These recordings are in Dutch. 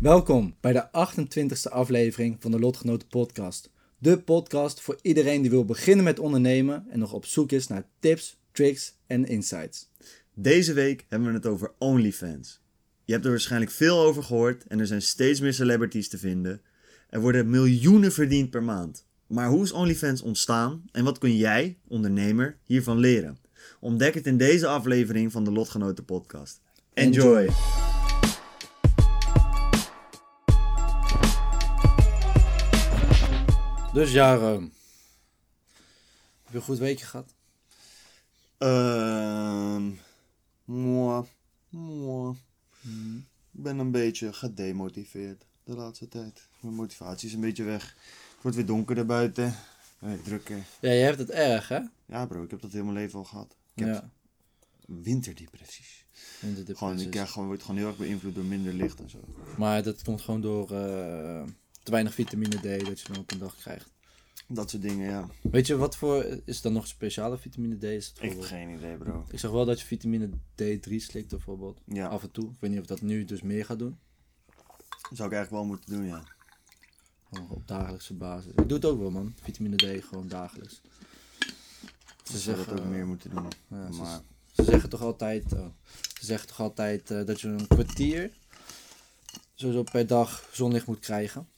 Welkom bij de 28e aflevering van de Lotgenoten Podcast. De podcast voor iedereen die wil beginnen met ondernemen en nog op zoek is naar tips, tricks en insights. Deze week hebben we het over OnlyFans. Je hebt er waarschijnlijk veel over gehoord en er zijn steeds meer celebrities te vinden. Er worden miljoenen verdiend per maand. Maar hoe is OnlyFans ontstaan en wat kun jij, ondernemer, hiervan leren? Ontdek het in deze aflevering van de Lotgenoten Podcast. Enjoy. Enjoy. Dus ja. Heb je een goed weekje gehad? Ehm. moi, moi. Ik ben een beetje gedemotiveerd de laatste tijd. Mijn motivatie is een beetje weg. Het wordt weer donkerder buiten. Hey, drukker. Ja, je hebt het erg, hè? Ja, bro, ik heb dat heel mijn leven al gehad. Ik heb Ja. winterdepressies. in de Gewoon, ik krijg gewoon, word gewoon heel erg beïnvloed door minder licht en zo. Maar dat komt gewoon door eh, te weinig vitamine D dat je dan op een dag krijgt. Dat soort dingen, ja. Weet je wat voor. Is er nog speciale vitamine D? Is het Ik heb geen idee, bro. Ik zag wel dat je vitamine D3 slikt bijvoorbeeld. Ja, Af en toe. Ik weet niet of dat nu dus meer gaat doen. zou ik eigenlijk wel moeten doen, ja. Op dagelijkse basis. Ik doe het ook wel man. Vitamine D gewoon dagelijks. Ze Ze zou dat zeggen, ook meer moeten doen. ja, ze, maar ze zeggen toch altijd. oh, ze zeggen toch altijd eh, dat je een kwartier. Sowieso per dag zonlicht moet krijgen.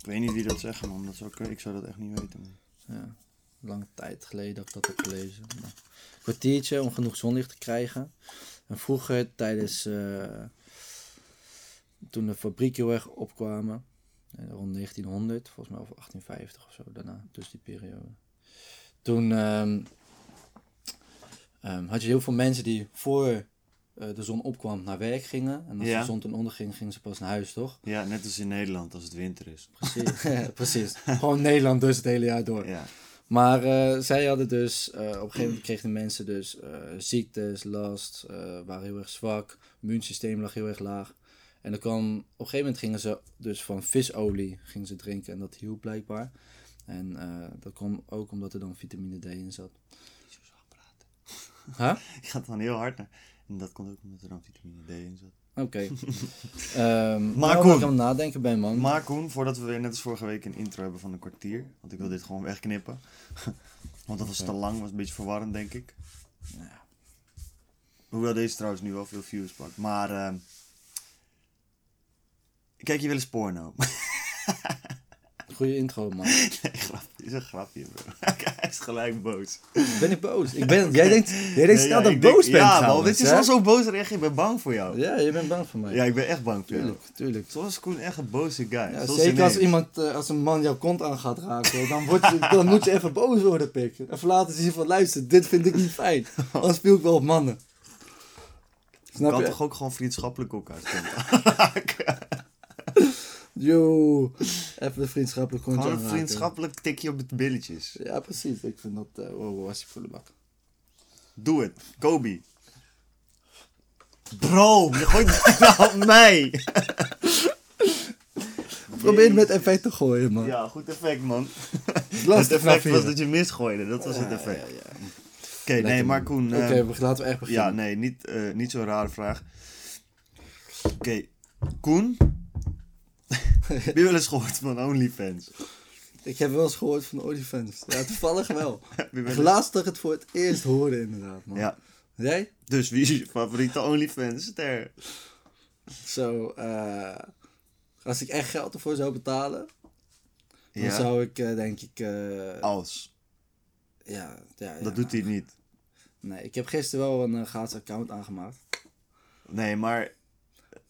Ik weet niet wie dat zegt, man. Dat zou ik, zou dat echt niet weten. Ja, lange tijd geleden dat ik dat heb gelezen. Een kwartiertje om genoeg zonlicht te krijgen. En vroeger, tijdens eh, toen de fabrieken heel erg opkwamen, eh, rond 1900, volgens mij of 1850 of zo, daarna, dus die periode. Toen ehm, ehm, had je heel veel mensen die voor de zon opkwam naar werk gingen. En als Ja. de zon ten onder ging, gingen ze pas naar huis, toch? Ja, net als in Nederland als het winter is. Precies. Precies. Gewoon Nederland dus het hele jaar door. Ja, Maar eh, zij hadden dus, eh, op een gegeven moment kregen de mensen dus eh, ziektes, last, eh, waren heel erg zwak, immuunsysteem lag heel erg laag. En dan kwam, op een gegeven moment gingen ze dus van visolie gingen ze drinken en dat hielp blijkbaar. En eh, dat kwam ook omdat er dan vitamine D in zat. zo praten. Huh? Ik ga het dan heel hard naar. En dat komt ook omdat er dan vitamine D in zat. Oké. Ehm Maar nou, Koen. waar ik aan het nadenken ben, man. Maar Koen, voordat we weer net als vorige week een intro hebben van een kwartier. Want ik wil dit gewoon wegknippen. Want dat was te lang, was een beetje verwarrend, denk ik. Ja. Hoewel deze trouwens nu wel veel views pakt. Maar, ehm kijk je wel eens porno? Goeie intro, man. nee, grapje. is een grapje, bro. Hij is gelijk boos. Ben ik boos? Ik ben, jij denkt, jij denkt Nee, ja, dat ik ik denk- boos ben Ja, man, dit is al zo boos reageer. Ik ben bang voor jou. Ja, je bent bang voor mij. Ja, ik ben echt bang voor jou. tuurlijk, tuurlijk. Zo is Koen echt een boze guy. Ja, zeker als iemand, eh, als een man jouw kont aan gaat raken, dan, word je, dan moet je even boos worden, pik. Even laten zien van, luister, dit vind ik niet fijn. Dan speel ik wel op mannen. Snap kan je? toch ook gewoon vriendschappelijk elkaar stemmen? Yo, even een vriendschappelijk kontje Gewoon een vriendschappelijk tikje op de billetjes. Ja, precies. Ik vind dat, eh wow, was die volle bak. Doe het. Kobe. Bro, je gooit het nou op mij. Probeer het met effect te gooien, man. Ja, goed effect, man. Het Het effect was dat je misgooide. Dat was het effect. Ja, ja. Oké, nee, maar Koen. Oké, eh, we- laten we echt beginnen. ja, nee, niet, eh, niet zo'n rare vraag. Oké, Koen. Heb je wel eens gehoord van OnlyFans? Ik heb wel eens gehoord van OnlyFans. Ja, toevallig wel. Laatst dat ik het voor het eerst hoorde, inderdaad, man. Ja, Jij? dus wie is je favoriete OnlyFans-ster? Zo, eh, als ik echt geld ervoor zou betalen, dan Ja, zou ik eh, denk ik... eh, als. ja, ja, ja, Dat doet hij niet. Nee, ik heb gisteren wel een gratis account aangemaakt. Nee, maar...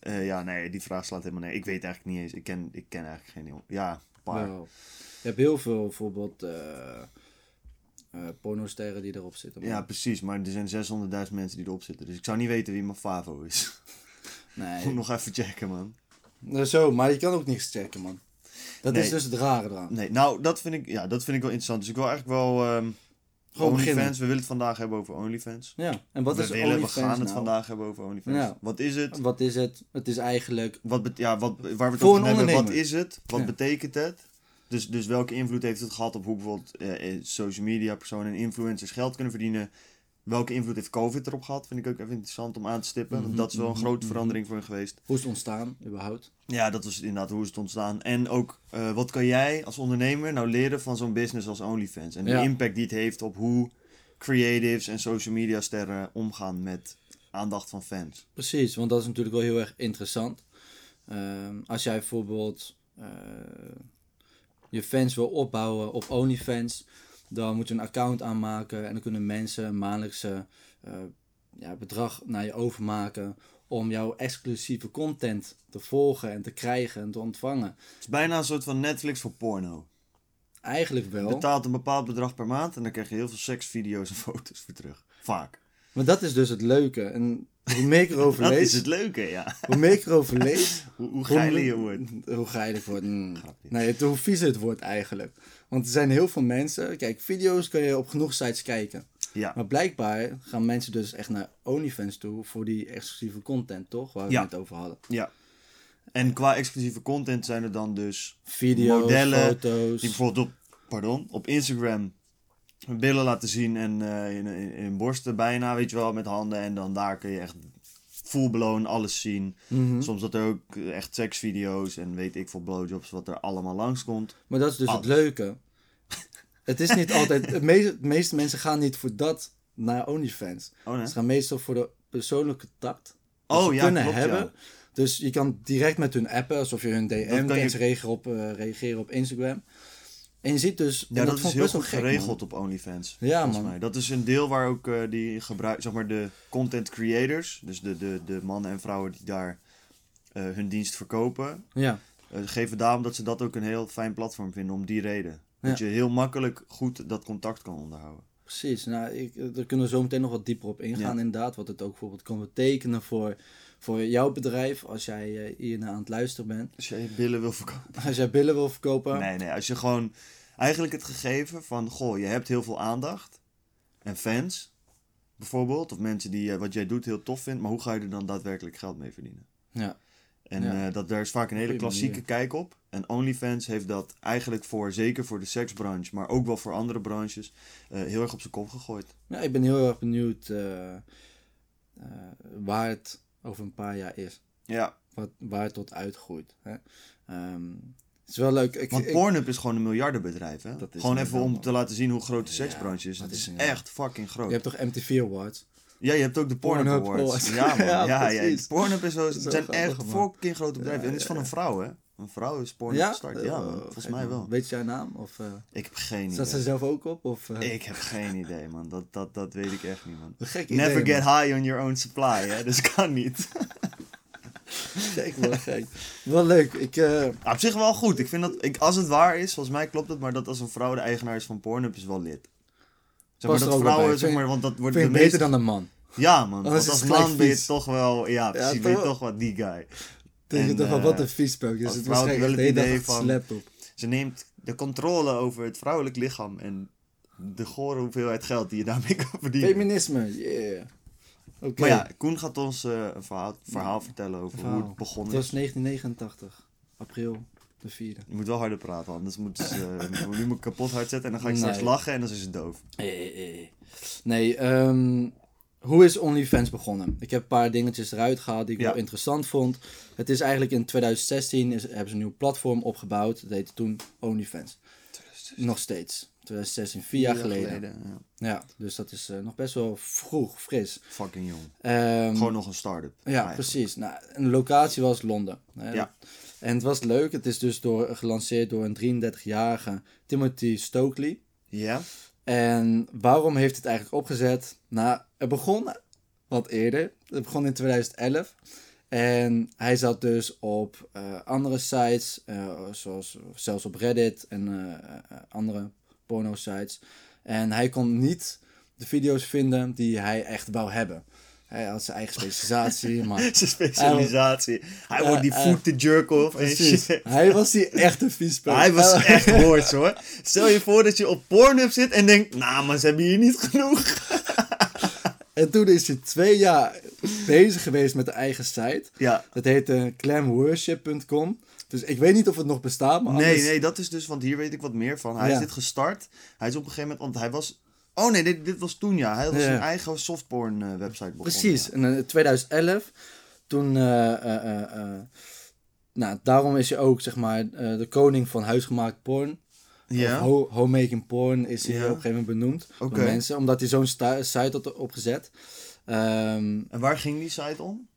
eh, ja, nee, die vraag slaat helemaal nee. Ik weet eigenlijk niet eens. Ik ken, ik ken eigenlijk geen... heel- Ja, een paar. Wel. Je hebt heel veel bijvoorbeeld eh, pornosterren die erop zitten. Ja, precies. Maar er zijn 600.000 mensen die erop zitten. Dus ik zou niet weten wie mijn favo is. Moet Nee, nog even checken, man. Nou, zo, maar je kan ook niks checken, man. Dat Nee. is dus het rare eraan. Nee, nou, dat vind ik, ja, dat vind ik wel interessant. Dus ik wil eigenlijk wel... ehm Gewoon. OnlyFans. We willen het vandaag hebben over OnlyFans. Ja, en wat we is willen, we OnlyFans gaan het nou? vandaag hebben over OnlyFans. Ja. Wat is het? Wat is het? Het is eigenlijk... Wat bet- ja, wat, waar we het over hebben, wat is het? Wat Ja. betekent het? Dus, dus welke invloed heeft het gehad op hoe bijvoorbeeld eh, eh, social media personen en influencers geld kunnen verdienen? Welke invloed heeft COVID erop gehad? Vind ik ook even interessant om aan te stippen. Want Mhm, dat is wel een mhm, grote mhm. verandering voor hen geweest. Hoe is het ontstaan, überhaupt? Ja, dat was inderdaad hoe is het ontstaan. En ook, eh, wat kan jij als ondernemer nou leren van zo'n business als OnlyFans? En de impact die het heeft op hoe creatives en social media sterren omgaan met aandacht van fans. Precies, want dat is natuurlijk wel heel erg interessant. Ehm, als jij bijvoorbeeld eh, je fans wil opbouwen op OnlyFans, dan moet je een account aanmaken en dan kunnen mensen een maandelijkse eh, ja, bedrag naar je overmaken om jouw exclusieve content te volgen en te krijgen en te ontvangen. Het is bijna een soort van Netflix voor porno. Eigenlijk Je wel. betaalt een bepaald bedrag per maand en dan krijg je heel veel seksvideo's en foto's voor terug. Vaak. Maar dat is dus het leuke. En hoe meer ik erover Dat is lees, het leuke, ja. hoe meer ik erover lees, Hoe, hoe geiler je wordt. Hoe geiler het wordt. mm. Nee, hoe vies het wordt eigenlijk. Want er zijn heel veel mensen. Kijk, video's kun je op genoeg sites kijken. Ja. Maar blijkbaar gaan mensen dus echt naar OnlyFans toe voor die exclusieve content, toch? Waar we Ja. het over hadden. ja. En qua exclusieve content zijn er dan dus Video's, Modellen foto's. die bijvoorbeeld op, pardon, op Instagram billen laten zien en eh, in, in, in borsten bijna, weet je wel, met handen. En dan daar kun je echt full blown alles zien. Mhm. Soms dat er ook echt seksvideo's en weet ik veel blowjobs wat er allemaal langskomt. Maar dat is dus Alles. het leuke. Het is niet altijd... Meeste, de meeste mensen gaan niet voor dat naar OnlyFans. Oh nee? Ze gaan meestal voor de persoonlijke tact. Oh ze ja, kunnen klopt, hebben. ja. Dus je kan direct met hun appen, alsof je hun DM kan je- op, eh, reageren op Instagram. En je ziet dus... Ja, dat, vond is heel goed geregeld man. op OnlyFans. Ja, volgens man. mij. Dat is een deel waar ook eh, die gebruik, zeg maar de content creators, dus de, de, de mannen en vrouwen die daar eh, hun dienst verkopen, Ja, eh, geven daarom dat ze dat ook een heel fijn platform vinden om die reden. Dat je heel makkelijk goed dat contact kan onderhouden. Precies. Nou, ik, eh, daar kunnen we zo meteen nog wat dieper op ingaan, Ja. inderdaad. Wat het ook bijvoorbeeld kan betekenen voor, voor jouw bedrijf, als jij eh, hier naar aan het luisteren bent. Als je billen wil verkopen. Als jij billen wil verkopen. Nee, nee, als je gewoon eigenlijk het gegeven van, goh, je hebt heel veel aandacht en fans bijvoorbeeld, of mensen die eh, wat jij doet heel tof vindt, maar hoe ga je er dan daadwerkelijk geld mee verdienen? Ja, En Ja. eh, dat, daar is vaak een hele klassieke manier. kijk op. En OnlyFans heeft dat eigenlijk voor, zeker voor de seksbranche, maar ook wel voor andere branches, eh, heel erg op zijn kop gegooid. ja ik ben heel erg benieuwd eh, waar het over een paar jaar is. Ja, Wat, waar het tot uitgroeit. Hè? Ehm, het is wel leuk. Ik, want ik- Pornhub is gewoon een miljardenbedrijf. Hè? Dat is Gewoon even om te laten zien hoe groot de Ja, seksbranche is. dat Het is is echt fucking groot. je hebt toch MTV Awards? Ja, je hebt ook de Pornhub, Pornhub Awards. Ja, man. Ja, ja, ja. Pornhub is zo, zijn echt man. fucking grote bedrijven. En het is van een vrouw, hè? Een vrouw is Pornhub Ja? gestart. Ja, man. Oh, Volgens mij man. wel. Weet je haar naam? Of, eh Ik heb geen staat ze idee. zelf ook op? Of, eh, Ik heb geen idee, man. Dat, dat, dat weet ik echt niet, man. Never idee, get man. high on your own supply, hè? Dus kan niet. Gek, wel gek. Wel leuk. Ik, Ja, op zich wel goed. Ik vind dat, ik, als het waar is, volgens mij klopt het, maar dat als een vrouw de eigenaar is van Pornhub is wel lid. Zeg maar dat wel vrouwen, zeg maar, want dat wordt de beter dan een man. Ja, man. Want is als man ben je toch wel, ja, precies, toch ben je wel- toch wat die guy. Denk je toch wel, eh, wat een viespeuk. Dus het de wel hele dag. Ze neemt de controle over het vrouwelijk lichaam en de gore hoeveelheid geld die je daarmee kan verdienen. Feminisme, yeah. Oké. Maar ja, Koen gaat ons eh, een verhaal, verhaal vertellen over Verhaal. hoe het begonnen Het was is. 1989, april de 4e. Je moet wel harder praten, anders moet ze uh, nu moet ik kapot hard zetten en dan ga ik straks Nee. lachen en dan is ze doof. Eh, Nee, ehm, hoe is OnlyFans begonnen? Ik heb een paar dingetjes eruit gehaald die ik Ja. wel interessant vond. Het is eigenlijk in 2016 is, hebben ze een nieuw platform opgebouwd. Dat heette toen OnlyFans. Nog steeds. 2016, vier jaar geleden. ja. Ja, dus dat is eh, nog best wel vroeg, fris. Fucking jong. Ehm, Gewoon nog een start-up. ja, eigenlijk. precies. Nou, een locatie was Londen. Hè. Ja. En het was leuk. Het is dus door, gelanceerd door een 33-jarige Timothy Stokely. Ja? En waarom heeft het eigenlijk opgezet? Nou, het begon wat eerder. Het begon in 2011. En hij zat dus op eh, andere sites, eh, zoals zelfs op Reddit en eh, andere porno-sites. En hij kon niet de video's vinden die hij echt wou hebben. Hij had zijn eigen specialisatie, maar... Zijn specialisatie. Hij wordt die voet te jerk off en Precies. shit. Hij was die echte viespeuk. Hij was echt hoorts hoor. Stel je voor dat je op Pornhub zit en denkt, nou maar ze hebben hier niet genoeg. En toen is hij twee jaar bezig geweest met de eigen site. Ja. Dat heette clamworship.com. Dus ik weet niet of het nog bestaat, maar Nee, anders- nee, dat is dus, want hier weet ik wat meer van. Hij Ja. is dit gestart. Hij is op een gegeven moment, want hij was Oh nee, dit, dit was toen ja. Hij had Ja. zijn eigen softporn eh, website begonnen. Precies, ja. en in 2011, toen, eh, eh, eh, eh, nou, daarom is hij ook, zeg maar, eh, de koning van huisgemaakt porn. Ja. Of ho- homemaking porn is hij Ja. op een gegeven moment benoemd door mensen, omdat hij zo'n site had opgezet. Ehm En waar ging die site om?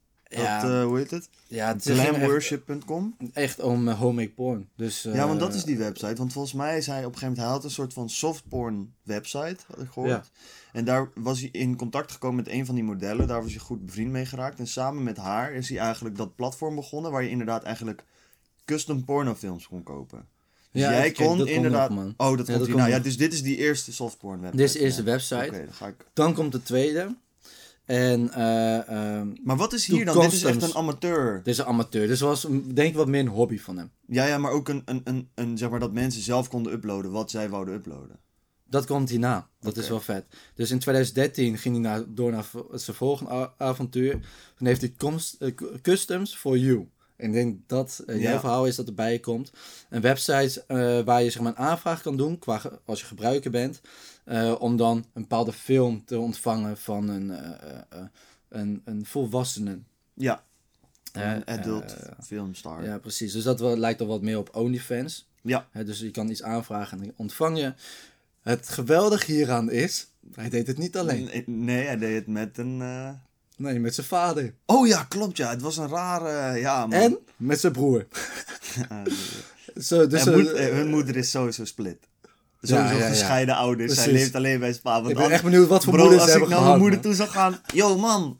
Ja, Dat, eh, hoe heet het? ja, Glamworship.com? echt om uh, homemake porn. Dus, ja, want dat eh, is die website. Want volgens mij is hij op een gegeven moment... Hij had een soort van softporn website, had ik gehoord. Ja. En daar was hij in contact gekomen met een van die modellen. Daar was hij goed bevriend mee geraakt. En samen met haar is hij eigenlijk dat platform begonnen... waar je inderdaad eigenlijk custom pornofilms kon kopen. Dus Ja, jij kon inderdaad... nog, oh, dat Ja, komt dat hier. komt Nou ja, dus dit is die eerste softporn website. Dit is de eerste website. Oké, dan ga ik... Dan komt de tweede. En ehm, Maar wat is hier dan? Dit is echt een amateur. dit is een amateur. Dus was denk ik wat meer een hobby van hem. Ja, ja, maar ook een, een, een, een, zeg maar dat mensen zelf konden uploaden wat zij wouden uploaden. Dat komt hierna. Dat is wel vet. Dus in 2013 ging hij naar, door naar zijn volgende avontuur. Toen heeft hij comst- eh, cu- Customs for You. En ik denk dat eh, jouw Ja. verhaal is dat erbij komt. Een website waar je zeg maar, een aanvraag kan doen qua, als je gebruiker bent. Eh, om dan een bepaalde film te ontvangen van een, eh, een, een volwassene. Ja, een adult filmstar. Ja, precies. Dus dat wel, lijkt al wat meer op OnlyFans. Ja. Dus je kan iets aanvragen en dan ontvang je. Het geweldige hieraan is, hij deed het niet alleen. Nee, nee, hij deed het met een... Nee, met zijn vader. Oh ja, klopt ja. Het was een rare... Ja, man. En met zijn broer. Ja, Zo, dus, moed- hun moeder is sowieso split. Sowieso ja, ja. gescheiden ouders. Zij Precies. leeft alleen bij zijn pa. Want ik ben echt benieuwd wat voor Bro, moeders als ze ik hebben naar mijn moeder man. toe zou gaan... Yo man,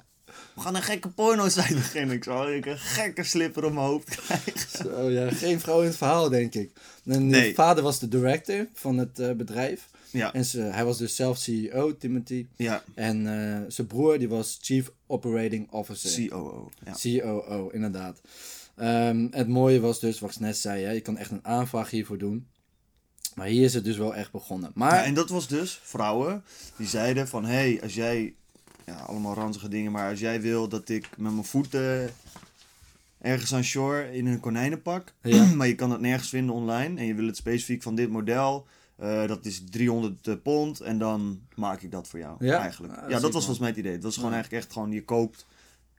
we gaan een gekke porno site beginnen. Ik zou ik een gekke slipper om mijn hoofd krijgen. Zo, ja, geen vrouw in het verhaal, denk ik. En Nee. de vader was de director van het eh, bedrijf. Ja, En ze, hij was dus zelf CEO, Timothy. ja. En eh, zijn broer, die was Chief Operating Officer. COO. Ja. COO, inderdaad. Ehm, het mooie was dus, wat ik net zei, hè, je kan echt een aanvraag hiervoor doen. Maar hier is het dus wel echt begonnen. Maar Ja, en dat was dus vrouwen die zeiden van... Hé, hey, als jij... Ja, allemaal ranzige dingen. Maar als jij wil dat ik met mijn voeten ergens aan shore in een konijnenpak... Ja. maar je kan het nergens vinden online... en je wil het specifiek van dit model... eh, dat is 300 pond en dan maak ik dat voor jou. Ja? Eigenlijk. Ja, dat was volgens mij het idee. Het was gewoon eigenlijk echt gewoon... Je koopt...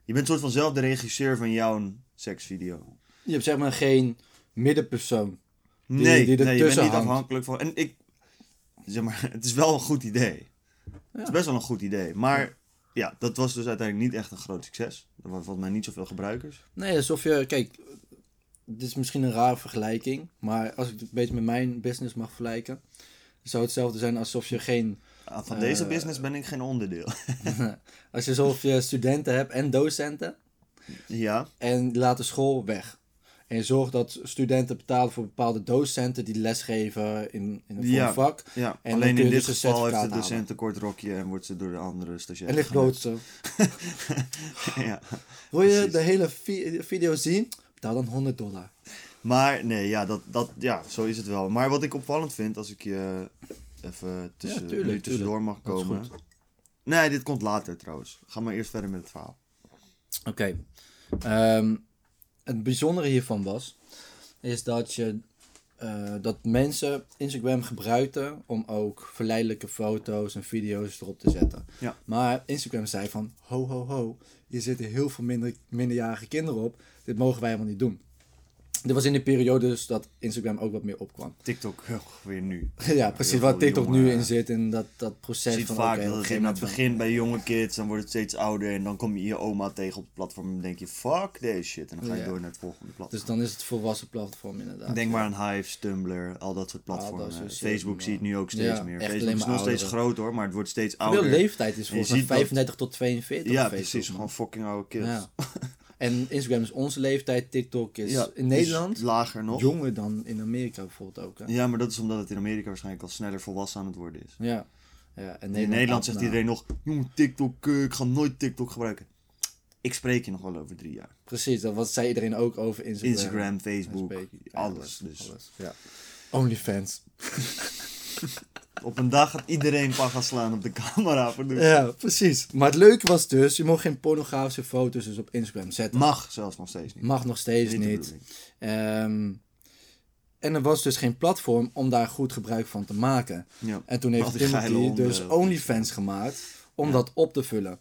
Je bent soort van zelf de regisseur van jouw seksvideo. je hebt zeg maar geen middenpersoon. Die- nee, die nee je bent niet hangt. afhankelijk van... En ik... Zeg maar, het is wel een goed idee. Het is best wel een goed idee. Maar ja, dat was dus uiteindelijk niet echt een groot succes. Er waren volgens mij niet zoveel gebruikers. Nee, alsof je, kijk, dit is misschien een rare vergelijking. Maar als ik het een beetje met mijn business mag vergelijken. Zou hetzelfde zijn alsof je geen, Ah, Van Eh, deze business ben ik geen onderdeel. als je alsof je studenten hebt en docenten. ja, En die laten school weg. En je zorgt dat studenten betalen voor bepaalde docenten die lesgeven in, in een Ja. vak. ja. En alleen in dit dus geval heeft de docent een kort rokje en wordt ze door de andere stagiair. En ligt zo. ja. Wil je Precies. de hele vi- video zien? Betaal dan 100 dollar. Maar nee, ja, dat, dat, ja, zo is het wel. Maar wat ik opvallend vind, als ik je even tussen, Ja, tuurlijk, tussendoor mag komen. Nee, dit komt later trouwens. Ga maar eerst verder met het verhaal. Oké. Ehm, het bijzondere hiervan was, is dat je eh, dat mensen Instagram gebruikten om ook verleidelijke foto's en video's erop te zetten. Ja. Maar Instagram zei van, ho ho ho, hier zitten heel veel minder, minderjarige kinderen op, dit mogen wij helemaal niet doen. Dit was in de periode dus dat Instagram ook wat meer opkwam. TikTok weer nu. ja, precies waar TikTok nu in zit en dat, dat proces Je ziet van vaak op dat het in het begin bij jonge kids, dan wordt het steeds ouder en dan kom je je oma tegen op het platform en dan denk je, fuck deze shit. En dan ga je Ja. door naar het volgende platform. Dus dan is het volwassen platform inderdaad. Denk maar aan Hive, Tumblr, al dat soort platformen. Facebook zie je het nu ook steeds Ja, meer. Facebook alleen is nog steeds groter hoor, maar het wordt steeds De ouder. leeftijd is volgens mij ziet dat- 35 tot 42 ja, precies. Gewoon fucking oude kids. En Instagram is onze leeftijd, TikTok is Ja, in is Nederland lager nog. jonger dan in Amerika bijvoorbeeld ook. Hè? Ja, maar dat is omdat het in Amerika waarschijnlijk al sneller volwassen aan het worden is. Ja. ja en in Nederland zegt nou, iedereen nog, jongen, TikTok, ik ga nooit TikTok gebruiken. Ik spreek je nog wel over drie jaar. Precies, dat wat zei iedereen ook over Instagram. Instagram, Facebook, Facebook, alles. Dus alles, Ja. Onlyfans. op een dag gaat iedereen pa gaan slaan op de camera. Ja, precies. Maar het leuke was dus, je mocht geen pornografische foto's dus op Instagram zetten. Mag zelfs nog steeds niet. Mag nog steeds Niet. Ehm, En er was dus geen platform om daar goed gebruik van te maken. Ja. En toen heeft Timothy dus OnlyFans gemaakt om Ja. dat op te vullen.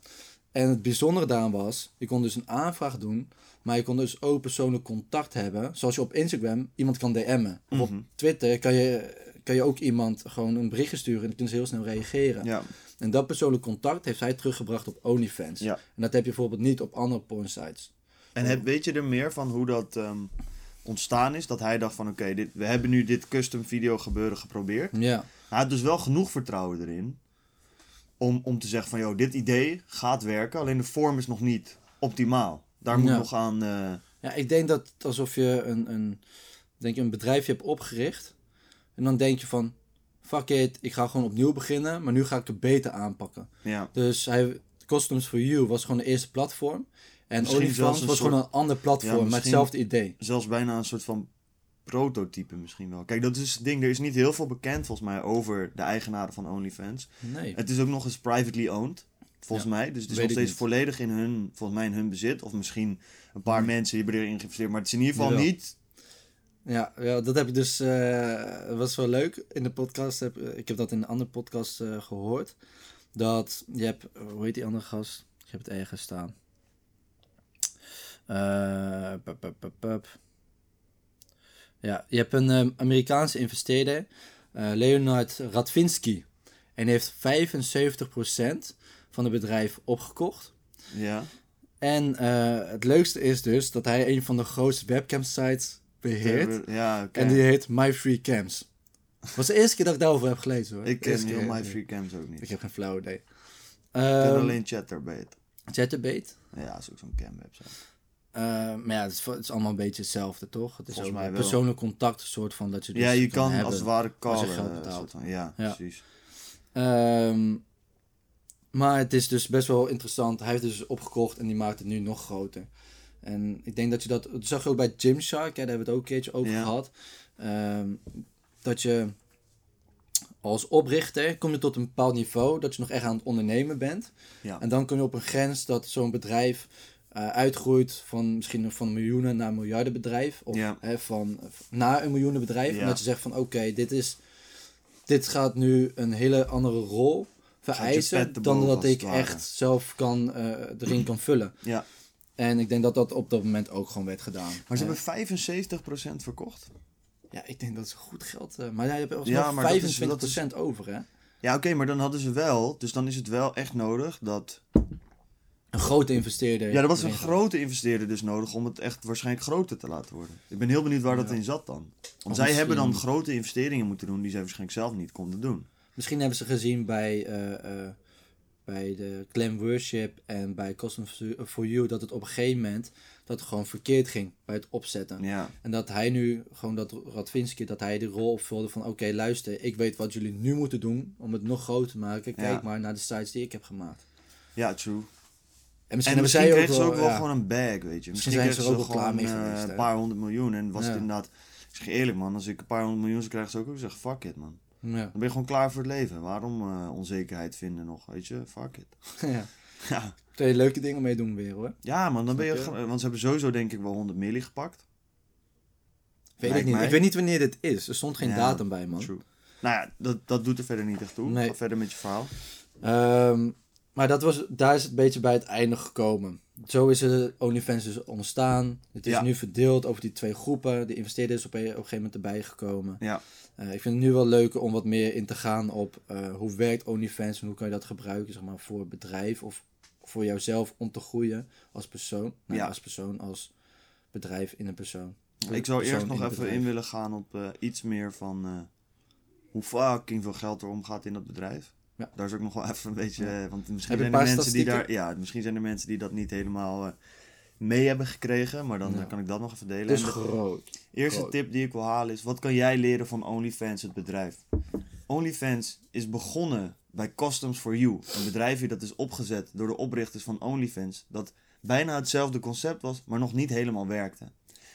En het bijzondere daaraan was, je kon dus een aanvraag doen, maar je kon dus ook persoonlijk contact hebben. Zoals je op Instagram iemand kan DM'en. Of op Mhm. Twitter kan je, kan je ook iemand gewoon een berichtje sturen en dan kunnen ze heel snel reageren. Ja. En dat persoonlijk contact heeft hij teruggebracht op OnlyFans. Ja. En dat heb je bijvoorbeeld niet op andere pornsites. En heb, weet je er meer van hoe dat ehm, ontstaan is? Dat hij dacht van oké, dit we hebben nu dit custom video gebeuren geprobeerd. Ja. Hij had dus wel genoeg vertrouwen erin om, om te zeggen van joh, dit idee gaat werken. Alleen de vorm is nog niet optimaal. Daar moet Ja. nog aan... eh, Ja, ik denk dat alsof je een, een, denk je een bedrijfje hebt opgericht. En dan denk je van, fuck it, ik ga gewoon opnieuw beginnen, maar nu ga ik het beter aanpakken. ja. Dus hij, Customs for You was gewoon de eerste platform. En OnlyFans was gewoon een ander platform Ja, met hetzelfde idee. zelfs bijna een soort van prototype misschien wel. Kijk, dat is het ding. Er is niet heel veel bekend volgens mij over de eigenaren van OnlyFans. Nee. Het is ook nog eens privately owned, volgens mij. Dus het is nog steeds niet. volledig in hun, volgens mij in hun bezit. Of misschien een paar mensen die hebben erin geïnvesteerd. Maar het is in ieder geval niet... Ja, ja, dat heb ik dus. eh dat was wel leuk in de podcast. Heb, ik heb dat in een andere podcast eh, gehoord. Dat je hebt. Hoe heet die andere gast? Ik heb het ergens staan. Eh, pup, pup, pup, pup. Ja, je hebt een ehm, Amerikaanse investeerder, eh, Leonard Radvinsky. En heeft 75% van het bedrijf opgekocht. Ja, En eh, het leukste is dus dat hij een van de grootste webcam sites beheert. ja. En die heet My Free Cams. Dat was de eerste keer dat ik daarover heb gelezen hoor. Ik ken heel. My Free Cams ook niet. Ik heb geen flauw idee. Ik ken Ehm alleen Chatterbait. Chatterbait. Ja, dat is ook zo'n cam website. Eh, maar ja, het is, het is allemaal een beetje hetzelfde toch? Het is Volgens ook een persoonlijk contact, soort van dat je dus ja, je kan hebben. als het ware als je callen. geld eh, soort van- ja, Ja. precies. Ehm, maar het is dus best wel interessant. Hij heeft dus opgekocht en die maakt het nu nog groter. En ik denk dat je dat... Dat zag je ook bij Gymshark. Ja, daar hebben we het ook een keertje over Ja. gehad. Ehm, dat je als oprichter kom je tot een bepaald niveau dat je nog echt aan het ondernemen bent. Ja. En dan kom je op een grens dat zo'n bedrijf eh, uitgroeit van misschien van miljoenen naar miljardenbedrijf. Of Ja. hè, van naar een miljoenenbedrijf. Ja. En dat je zegt van oké, dit is dit gaat nu een hele andere rol vereisen dan dat ik echt zelf kan eh, erin kan vullen. ja. En ik denk dat dat op dat moment ook gewoon werd gedaan. Maar ze hebben 75% verkocht. ja, ik denk dat ze goed geld. eh, maar jij hebt Ja, maar dat is- 25% over, hè? Ja, oké, maar dan hadden ze wel. Dus dan is het wel echt nodig dat. Een grote investeerder. Ja, er was een grote investeerder dus nodig om het echt waarschijnlijk groter te laten worden. Ik ben heel benieuwd waar dat Ja. in zat dan. Want Of zij hebben dan grote investeringen moeten doen die zij waarschijnlijk zelf niet konden doen. Misschien hebben ze gezien bij, eh, eh, bij de Clan Worship en bij Custom for You dat het op een gegeven moment dat het gewoon verkeerd ging bij het opzetten. Ja, En dat hij nu, gewoon dat Radvinsky, dat hij de rol opvulde van oké, luister, ik weet wat jullie nu moeten doen om het nog groter te maken. Kijk Ja. maar naar de sites die ik heb gemaakt. ja true. En En misschien, zij kregen ze ook wel ja, gewoon een bag, weet je. Misschien zijn ze er ook wel klaar mee eh, geweest, een paar honderd miljoen. En was het inderdaad... Ik zeg eerlijk man, als ik een paar honderd miljoen zou krijgen, zou ik ook zeggen, fuck it man. Ja. Dan ben je gewoon klaar voor het leven. Waarom eh, onzekerheid vinden nog, weet je? Fuck it. ja. Ja. Kun je leuke dingen mee doen weer hoor. Ja, man, dan ben je. Want ze hebben sowieso, denk ik, wel 100 milli gepakt. Weet Lijkt ik niet. mij. Ik weet niet wanneer dit is. Er stond geen Ja, datum bij man. True. Nou ja, dat, dat doet er verder niet echt toe. Nee. Ga verder met je verhaal. Ehm, maar dat was, daar is het een beetje bij het einde gekomen. Zo is de OnlyFans dus ontstaan. Het is Ja. nu verdeeld over die twee groepen. De investeerder is op een, op een gegeven moment erbij gekomen. Ja. Eh, ik vind het nu wel leuk om wat meer in te gaan op eh, hoe werkt OnlyFans en hoe kan je dat gebruiken zeg maar, voor bedrijf of voor jouzelf om te groeien als persoon. Nou, Ja. als persoon, als bedrijf in een persoon. Ik zou Persoon eerst nog even bedrijf. in willen gaan op eh, iets meer van hoe fucking veel geld er omgaat in dat bedrijf. Ja. Daar is ook nog wel even een beetje. Ja. eh, Want misschien zijn er mensen die daar. Ja, misschien zijn er mensen die dat niet helemaal eh, mee hebben gekregen. Maar dan Ja. eh, kan ik dat nog even delen. Dus En de groot. eerste groot. tip die ik wil halen is: wat kan jij leren van OnlyFans, het bedrijf? OnlyFans is begonnen bij Customs for You. Een bedrijfje dat is opgezet door de oprichters van OnlyFans. Dat bijna hetzelfde concept was, maar nog niet helemaal werkte.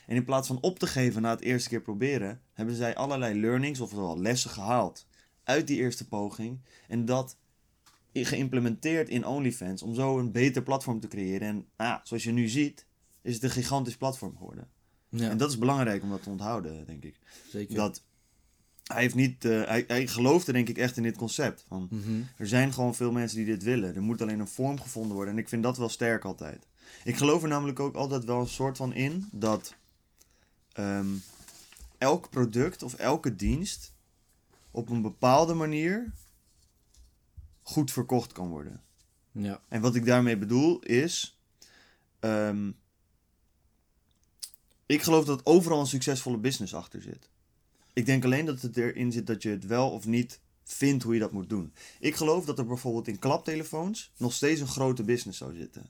En in plaats van op te geven na het eerste keer proberen, hebben zij allerlei learnings, oftewel lessen gehaald uit die eerste poging. En dat geïmplementeerd in OnlyFans om zo een beter platform te creëren. En nou ja, zoals je nu ziet, is het een gigantisch platform geworden. Ja, En dat is belangrijk om dat te onthouden, denk ik. zeker. Dat hij heeft niet, eh, hij, hij geloofde denk ik echt in dit concept. Van, Mhm. er zijn gewoon veel mensen die dit willen. Er moet alleen een vorm gevonden worden. En ik vind dat wel sterk altijd. Ik geloof er namelijk ook altijd wel een soort van in dat ehm, elk product of elke dienst op een bepaalde manier goed verkocht kan worden. Ja, En wat ik daarmee bedoel is. ehm, ik geloof dat overal een succesvolle business achter zit. Ik denk alleen dat het erin zit dat je het wel of niet vindt hoe je dat moet doen. Ik geloof dat er bijvoorbeeld in klaptelefoons nog steeds een grote business zou zitten.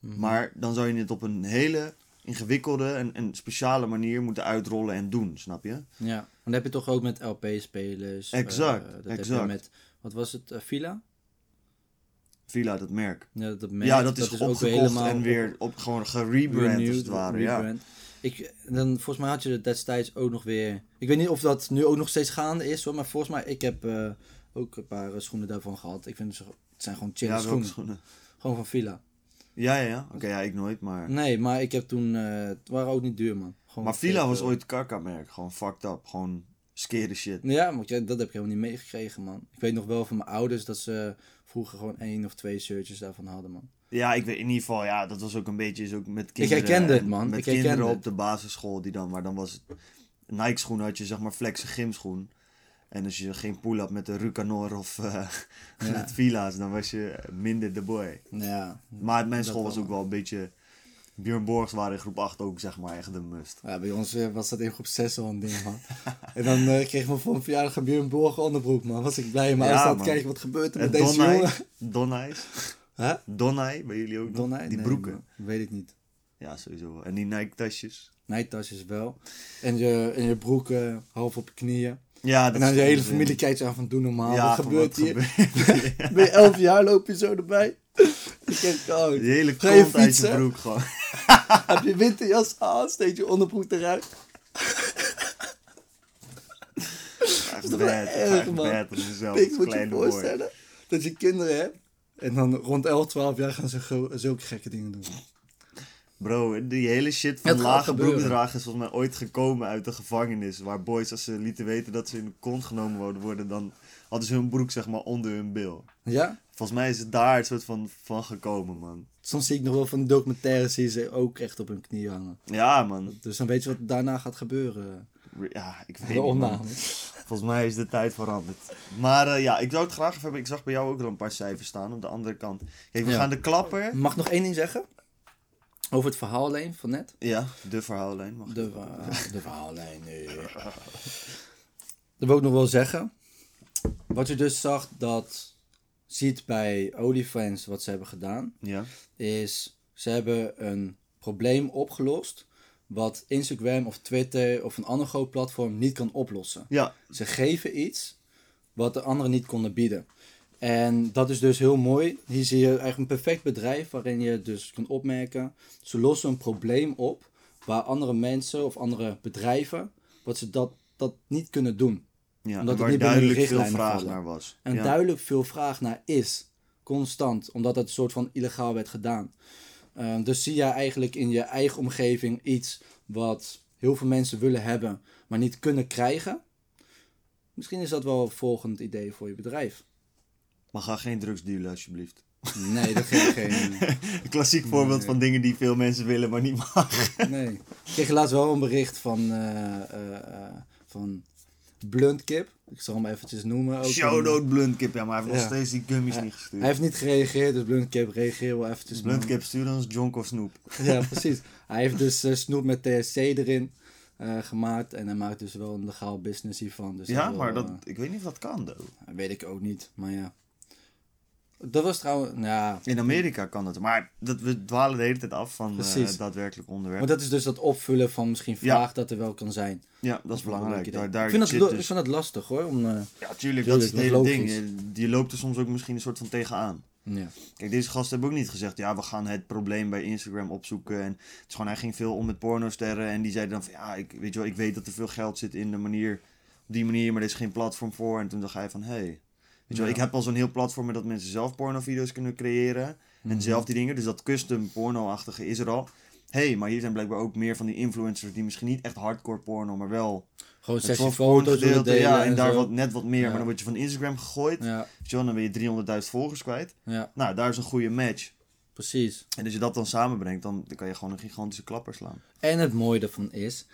Mhm. Maar dan zou je het op een hele ingewikkelde en, en speciale manier moeten uitrollen en doen, snap je? ja. En dat heb je toch ook met LP-spelers. Exact, dat heb exact. je met, wat was het, eh, Villa? Villa, dat merk. Ja, dat, merk, ja, dat is ook opgekocht weer helemaal en weer op, gewoon gerebrand als het ware. Ja. Ik, dan, volgens mij had je het destijds ook nog weer... Ik weet niet of dat nu ook nog steeds gaande is, hoor, maar volgens mij, ik heb eh, ook een paar eh, schoenen daarvan gehad. Ik vind ze, het zijn gewoon chille Ja, schoenen. schoenen? Gewoon van Villa. Ja, ja, ja. Oké, ja, ik nooit, maar... Nee, maar ik heb toen... eh, het waren ook niet duur, man. Gewoon Maar Villa 40 was ooit kaka-merk. Gewoon fucked up. Gewoon scary shit. Ja, maar dat heb ik helemaal niet meegekregen, man. Ik weet nog wel van mijn ouders dat ze vroeger gewoon één of twee shirtjes daarvan hadden, man. Ja, ik weet in ieder geval, ja, dat was ook een beetje is ook met kinderen. herkende het, man. Met Ik kinderen op de basisschool die dan, maar dan was het Nike schoen had je zeg maar flex gymschoen. En als je geen pull had met de Rucanor of Ja. met Villa's, dan was je minder de boy. Ja, Maar mijn school was ook wel een beetje... Björn Borgs waren in groep 8 ook zeg maar echt de must. ja bij ons eh, was dat in groep 6 al een ding, man. en dan eh, kreeg me voor een verjaardag een Björn Borg onderbroek, man. Was ik blij. Maar Ja, als dat kijken wat gebeurt er En met deze jongen. Donai's. Hè? Donai, bij jullie ook? Donai? Die Nee, broeken. man. Weet ik niet. Ja, sowieso wel. En die Nike tasjes. Nijtasjes wel. En je, en je broek eh, half op je knieën. Ja, En dat dan is je hele familie kijkt zo aan van doe normaal. Ja, wat gebeurt wat hier? gebeurt? Ben je 11 jaar, loop je zo erbij? ik denk, oh, Die hele Ga je kont uit je fietsen? broek gewoon. heb je winterjas aan, steekt je onderbroek eruit. Echt is toch wel bad. erg, man. Ik moet je boy. voorstellen dat je kinderen hebt. En dan rond 11, 12 jaar gaan ze zulke gekke dingen doen. Bro, die hele shit van Het lage broekdragen is volgens mij ooit gekomen uit de gevangenis. Waar boys, als ze lieten weten dat ze in de kont genomen worden, dan hadden ze hun broek zeg maar onder hun bil. Ja? Volgens mij is het daar een soort van, van gekomen, man. Soms zie ik nog wel van documentaires je ze ook echt op hun knie hangen. Ja, man. Dus dan weet je wat daarna gaat gebeuren. Ja, ik weet De opname. Volgens mij is de tijd veranderd. Maar eh, ja, ik zou het graag even hebben. Ik zag bij jou ook wel een paar cijfers staan op de andere kant. Kijk, we Ja. gaan de klapper. Mag ik nog één ding zeggen? Over het verhaal alleen van net. Ja, de verhaallijn. Mag De, verha- de verhaallijn. Nee. Dat wil ik nog wel zeggen. Wat je dus zag dat ziet bij OnlyFans wat ze hebben gedaan, Ja. is ze hebben een probleem opgelost wat Instagram of Twitter of een ander groot platform niet kan oplossen. Ja, Ze geven iets wat de anderen niet konden bieden. En dat is dus heel mooi. Hier zie je eigenlijk een perfect bedrijf waarin je dus kunt opmerken. Ze lossen een probleem op waar andere mensen of andere bedrijven wat ze dat, dat niet kunnen doen. ja. Omdat het niet duidelijk veel vraag vallen. naar was. En ja. duidelijk veel vraag naar is. Constant. Omdat het een soort van illegaal werd gedaan. Ehm, dus zie jij eigenlijk in je eigen omgeving iets wat heel veel mensen willen hebben, maar niet kunnen krijgen. Misschien is dat wel een volgend idee voor je bedrijf. Maar ga geen drugs dealen, alsjeblieft. Nee, dat geeft geen. Een klassiek voorbeeld van dingen die veel mensen willen, maar niet mag. Nee. Ik kreeg laatst wel een bericht van, eh eh, eh, van Bluntkip. Ik zal hem eventjes noemen. Ook Shout-out Bluntkip. Ja, maar hij heeft nog steeds die gummies Ja. niet gestuurd. Hij heeft niet gereageerd, dus Bluntkip reageer wel eventjes. Bluntkip stuurde ons Jonk of Snoep. Ja, precies. Hij heeft dus snoep met THC erin eh, gemaakt. En hij maakt dus wel een legaal business hiervan. Dus Ja, wil, maar dat, ik weet niet of dat kan, though. weet ik ook niet, maar ja. Dat was trouwens, ja. In Amerika kan dat. Maar dat, we dwalen de hele tijd af van eh, het daadwerkelijk onderwerp. Maar dat is dus dat opvullen van misschien Ja. vraag dat er wel kan zijn. ja, dat is belangrijk. Idee. Daar, daar ik, vind dat, dus- vind dat lastig hoor. Om, eh, Ja, tuurlijk, dat is het hele ding. Je, je loopt er soms ook misschien een soort van tegenaan. ja. Kijk, deze gasten hebben ook niet gezegd, ja, we gaan het probleem bij Instagram opzoeken. En het is gewoon, hij ging veel om met pornosterren. En die zeiden dan van, ja, ik, weet je wel, ik weet dat er veel geld zit in de manier, op die manier, maar er is geen platform voor. En toen dacht hij van, hé, hey, weet je wel, ik heb al zo'n heel platform met dat mensen zelf pornovideo's kunnen creëren. En Mhm. zelf die dingen, dus dat custom porno-achtige is er al. hey, maar hier zijn blijkbaar ook meer van die influencers die misschien niet echt hardcore porno, maar wel Gewoon sessie foto's delen ja, en daar zo. wat, net wat meer, Ja. maar dan word je van Instagram gegooid. Ja, wel, dan ben je 300.000 volgers kwijt. ja, Nou, daar is een goede match. precies. En als je dat dan samenbrengt, dan, dan kan je gewoon een gigantische klapper slaan. En het mooie ervan is,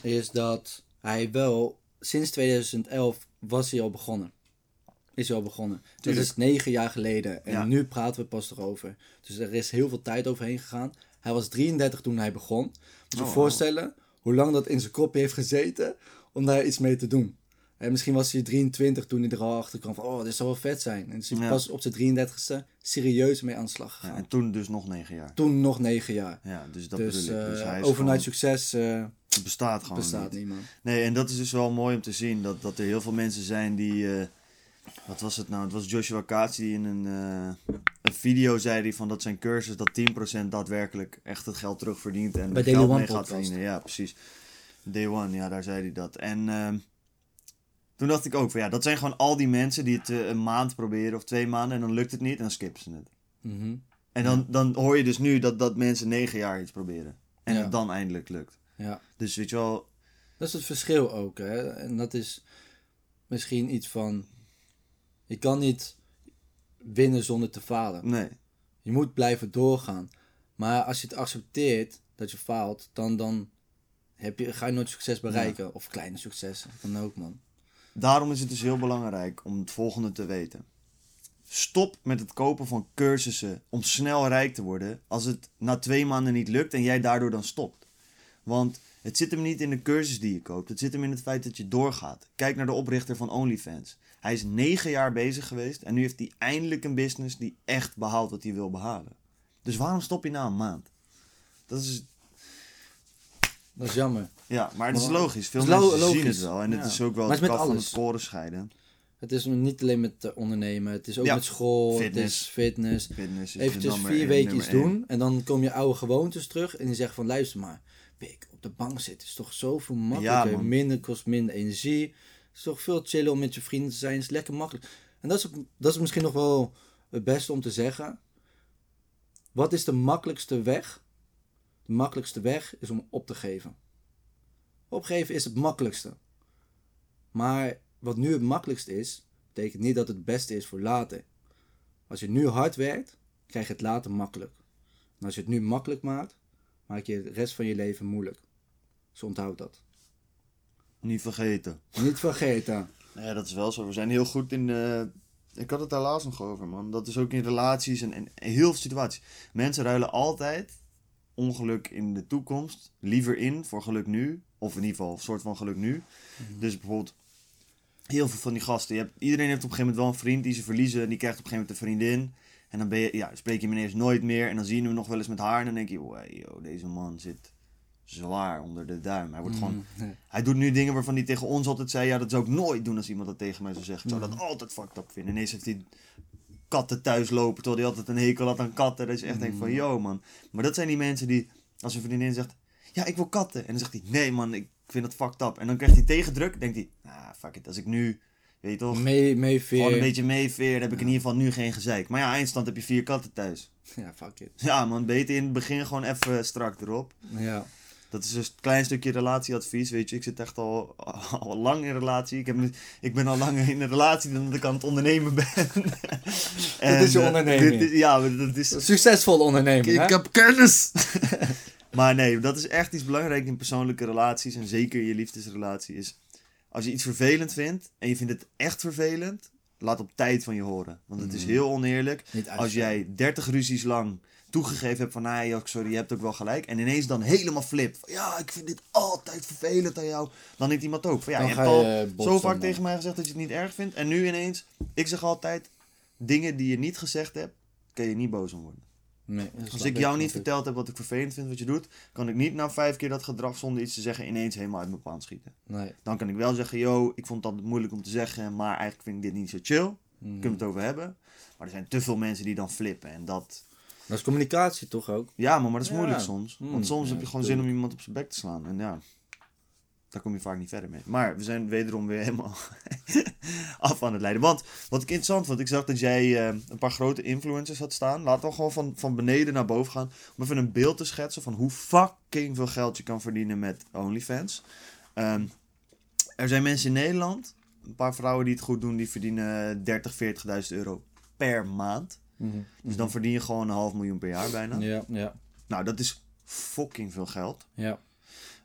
is dat hij wel, sinds 2011 was hij al begonnen. Is hij al begonnen. Dat Tuurlijk. is negen jaar geleden. En Ja. nu praten we pas erover. Dus er is heel veel tijd overheen gegaan. Hij was 33 toen hij begon. Moet je je Oh, voorstellen hoe lang dat in zijn kopje heeft gezeten om daar iets mee te doen. En misschien was hij 23 toen hij er al achter kwam van, oh, dit zou wel vet zijn. En is hij Ja. pas op zijn 33ste serieus mee aan de slag Ja, gegaan. en toen dus nog negen jaar. Toen nog negen jaar. Ja, dus dat dus bedoel ik. Dus eh, hij is overnight gewoon- succes eh, bestaat gewoon bestaat niet. niet, man. Nee, en dat is dus wel mooi om te zien. Dat, dat er heel veel mensen zijn die... eh, wat was het nou? Het was Joshua Kaats die in een, eh, een video zei die van dat zijn cursus dat 10% daadwerkelijk echt het geld terugverdient. En Bij geld One mee gaat verdienen. Ja, precies. Day One, ja, daar zei hij dat. En ehm, toen dacht ik ook van ja, dat zijn gewoon al die mensen die het eh, een maand proberen of twee maanden en dan lukt het niet en dan skippen ze het. Mhm. En dan, dan hoor je dus nu dat, dat mensen negen jaar iets proberen. En Ja. het dan eindelijk lukt. Ja, Dus weet je wel, dat is het verschil ook. Hè? En dat is misschien iets van... Je kan niet winnen zonder te falen. nee. Je moet blijven doorgaan. Maar als je het accepteert dat je faalt, dan, dan heb je, ga je nooit succes bereiken. Of kleine successen. Kan ook, man. Daarom is het dus heel belangrijk om het volgende te weten. Stop met het kopen van cursussen om snel rijk te worden als het na twee maanden niet lukt en jij daardoor dan stopt. Want het zit hem niet in de cursus die je koopt, het zit hem in het feit dat je doorgaat. Kijk naar de oprichter van OnlyFans. Hij is negen jaar bezig geweest en nu heeft hij eindelijk een business die echt behaalt wat hij wil behalen. Dus waarom stop je na een maand? Dat is, Dat is jammer. ja, maar het is logisch. Veel het is mensen zien het wel en het is ook wel Maar het het is met kaf van het alles. koren scheiden. Het is niet alleen met eh, ondernemen. Het is ook Ja. met school. Het Fitness. is fitness. Fitness is de Eventjes vier weken iets doen. En dan kom je oude gewoontes terug. En die zeggen van luister maar. Pik, op de bank zitten is toch zoveel makkelijker. minder kost minder energie. Is toch veel chillen om met je vrienden te zijn. Is lekker makkelijk. En dat is, dat is misschien nog wel het beste om te zeggen. Wat is de makkelijkste weg? De makkelijkste weg is om op te geven. Opgeven is het makkelijkste. Maar wat nu het makkelijkste is, betekent niet dat het beste is voor later. Als je nu hard werkt, krijg je het later makkelijk. En als je het nu makkelijk maakt, maak je de rest van je leven moeilijk. Dus onthoud dat. Niet vergeten. Niet vergeten. Ja, dat is wel zo. We zijn heel goed in. ik had het daar laatst nog over, man. Dat is ook in relaties en, en heel veel situaties. Mensen ruilen altijd ongeluk in de toekomst liever in voor geluk nu. Of in ieder geval een soort van geluk nu. Dus bijvoorbeeld, heel veel van die gasten. Je hebt, iedereen heeft op een gegeven moment wel een vriend die ze verliezen. En die krijgt op een gegeven moment een vriendin. En dan ben je, ja, spreek je hem ineens nooit meer. En dan zie je hem nog wel eens met haar. En dan denk je, wow, deze man zit zwaar onder de duim. Hij wordt gewoon Mm, hij doet nu dingen waarvan hij tegen ons altijd zei: Ja, dat zou ik nooit doen als iemand dat tegen mij zou zeggen. Ik zou Mhm. dat altijd fucked up vinden. Ineens heeft hij katten thuis lopen, terwijl hij altijd een hekel had aan katten. Dat je echt denkt van, Mhm. yo man. Maar dat zijn die mensen die, als een vriendin zegt: Ja, ik wil katten. En dan zegt hij: Nee man, ik vind dat fucked up. En dan krijgt hij tegendruk. denkt hij: Ah, fuck it. Als ik nu, weet je toch, Mee, meeveer. gewoon een beetje meeveer, dan heb ik in ieder geval nu geen gezeik. Maar ja, eindstand heb je vier katten thuis. Ja, fuck it. Ja man, beter in het begin gewoon even strak erop. Ja. Dat is dus een klein stukje relatieadvies, weet je. Ik zit echt al, al lang in een relatie. Ik, heb, ik ben al langer in een relatie dan dat ik aan het ondernemen ben. En, is je eh, onderneming. dit ja, dat is... Succesvol ondernemen. Ik hè? heb kennis! maar nee, dat is echt iets belangrijks in persoonlijke relaties. En zeker in je liefdesrelatie is... Als je iets vervelend vindt en je vindt het echt vervelend... Laat op tijd van je horen. Want het is Mhm. heel oneerlijk als jij 30 ruzies lang toegegeven hebt van, nou ja, sorry, je hebt ook wel gelijk. En ineens dan helemaal flip. Van, ja, ik vind dit altijd vervelend aan jou. Dan denkt iemand ook van, ja, Dan je hebt al je botsen, zo vaak man. tegen mij gezegd dat je het niet erg vindt. En nu ineens, ik zeg altijd, dingen die je niet gezegd hebt, kun je niet boos om worden. Nee, dat Als ik jou niet verteld heb wat ik vervelend vind wat je doet, kan ik niet na vijf keer dat gedrag zonder iets te zeggen ineens helemaal uit mijn paan schieten. Nee. Dan kan ik wel zeggen, yo, ik vond altijd moeilijk om te zeggen, maar eigenlijk vind ik dit niet zo chill. Mhm. Kunnen we het over hebben. Maar er zijn te veel mensen die dan flippen. En dat, Dat is communicatie toch ook? ja, maar, maar dat is Ja. moeilijk soms. Hmm, Want soms ja, heb je gewoon zin om iemand op zijn bek te slaan. En ja, daar kom je vaak niet verder mee. Maar we zijn wederom weer helemaal af aan het leiden. Want wat ik interessant vond, ik zag dat jij eh, een paar grote influencers had staan. Laten we gewoon van, van beneden naar boven gaan. Om even een beeld te schetsen van hoe fucking veel geld je kan verdienen met OnlyFans. Ehm, er zijn mensen in Nederland, een paar vrouwen die het goed doen, die verdienen 30, 40.000 euro per maand. Dus dan verdien je gewoon een half miljoen per jaar bijna. Ja, ja, Nou, dat is fucking veel geld. ja.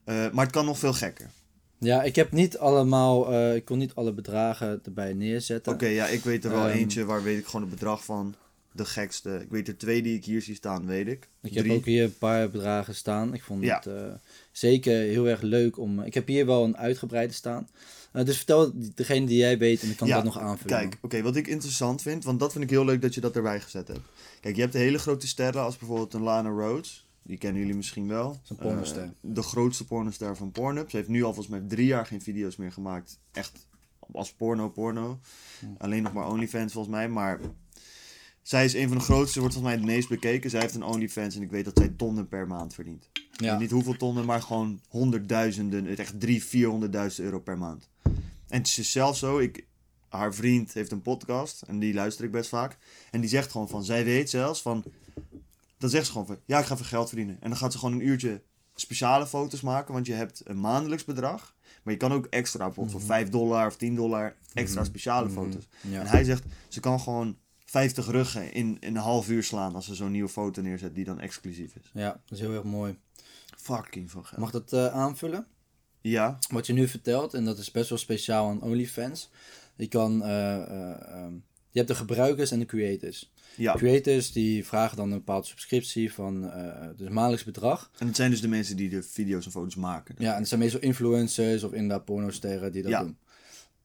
Eh, maar het kan nog veel gekker. Ja, ik heb niet allemaal, eh, ik kon niet alle bedragen erbij neerzetten. Oké, ja, ik weet er wel Ehm, eentje waar weet ik gewoon het bedrag van. De gekste. Ik weet er twee die ik hier zie staan, weet ik. Ik heb ook hier een paar bedragen staan. Ik vond Ja. het eh, zeker heel erg leuk om. Ik heb hier wel een uitgebreide staan. Eh, dus vertel degene die jij weet en dan kan ik Ja, dat nog aanvullen. Kijk, oké, wat ik interessant vind, want dat vind ik heel leuk dat je dat erbij gezet hebt. Kijk, je hebt de hele grote sterren als bijvoorbeeld een Lana Rhodes. Die kennen jullie misschien wel. een pornoster. Eh, de grootste pornoster van Pornhub. Ze heeft nu al volgens mij drie jaar geen video's meer gemaakt. Echt als porno, porno. Alleen nog maar OnlyFans volgens mij. Maar zij is een van de grootste, wordt volgens mij het meest bekeken. Zij heeft een OnlyFans en ik weet dat zij tonnen per maand verdient. Ja. Niet hoeveel tonnen, maar gewoon honderdduizenden, echt drie, vierhonderdduizend euro per maand. En het is zelfs zo, ik, haar vriend heeft een podcast en die luister ik best vaak. En die zegt gewoon van, zij weet zelfs van, dan zegt ze gewoon van, ja ik ga even geld verdienen. En dan gaat ze gewoon een uurtje speciale foto's maken, want je hebt een maandelijks bedrag. Maar je kan ook extra, bijvoorbeeld voor 5 dollar of 10 dollar, extra speciale foto's. Ja. En hij zegt, ze kan gewoon 50 ruggen in, in een half uur slaan als ze zo'n nieuwe foto neerzet die dan exclusief is. ja, dat is heel erg mooi. Fucking veel geld. Mag dat eh, aanvullen? Ja, Wat je nu vertelt, en dat is best wel speciaal aan OnlyFans. Je kan, eh, eh, ehm, je hebt de gebruikers en de creators. ja. Creators die vragen dan een bepaalde subscriptie van dus een maandelijks bedrag. En het zijn dus de mensen die de video's en foto's maken. Ja, en het zijn meestal influencers of inderdaad pornosterren die dat Ja. doen.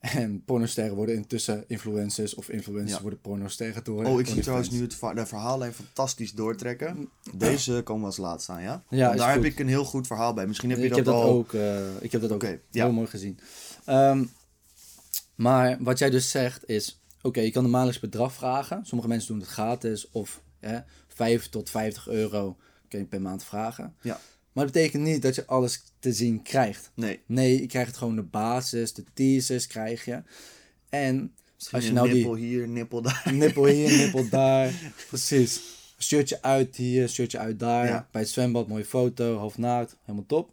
En pornosterren worden intussen influencers of influencers Ja. worden pornosterren door Oh, ik zie trouwens nu het va- de verhaallijn fantastisch doortrekken. Deze komen als laat staan, ja? Ja, daar goed. heb ik een heel goed verhaal bij. Misschien heb je ik dat heb dat al... ook, eh, ik heb dat ook ja. heel mooi gezien. Ehm, maar wat jij dus zegt is, oké, je kan een maandelijks bedrag vragen. Sommige mensen doen het gratis of hè, 5 tot 50 euro kun je per maand vragen. Ja. Maar dat betekent niet dat je alles te zien krijgt. Nee, Nee, je krijgt gewoon de basis, de teasers krijg je. En misschien als je nou die nippel hier, nippel daar. nippel hier, nippel daar. Precies. Shirtje uit hier, shirtje uit daar. Ja. Bij het zwembad, mooie foto, half naakt, helemaal top.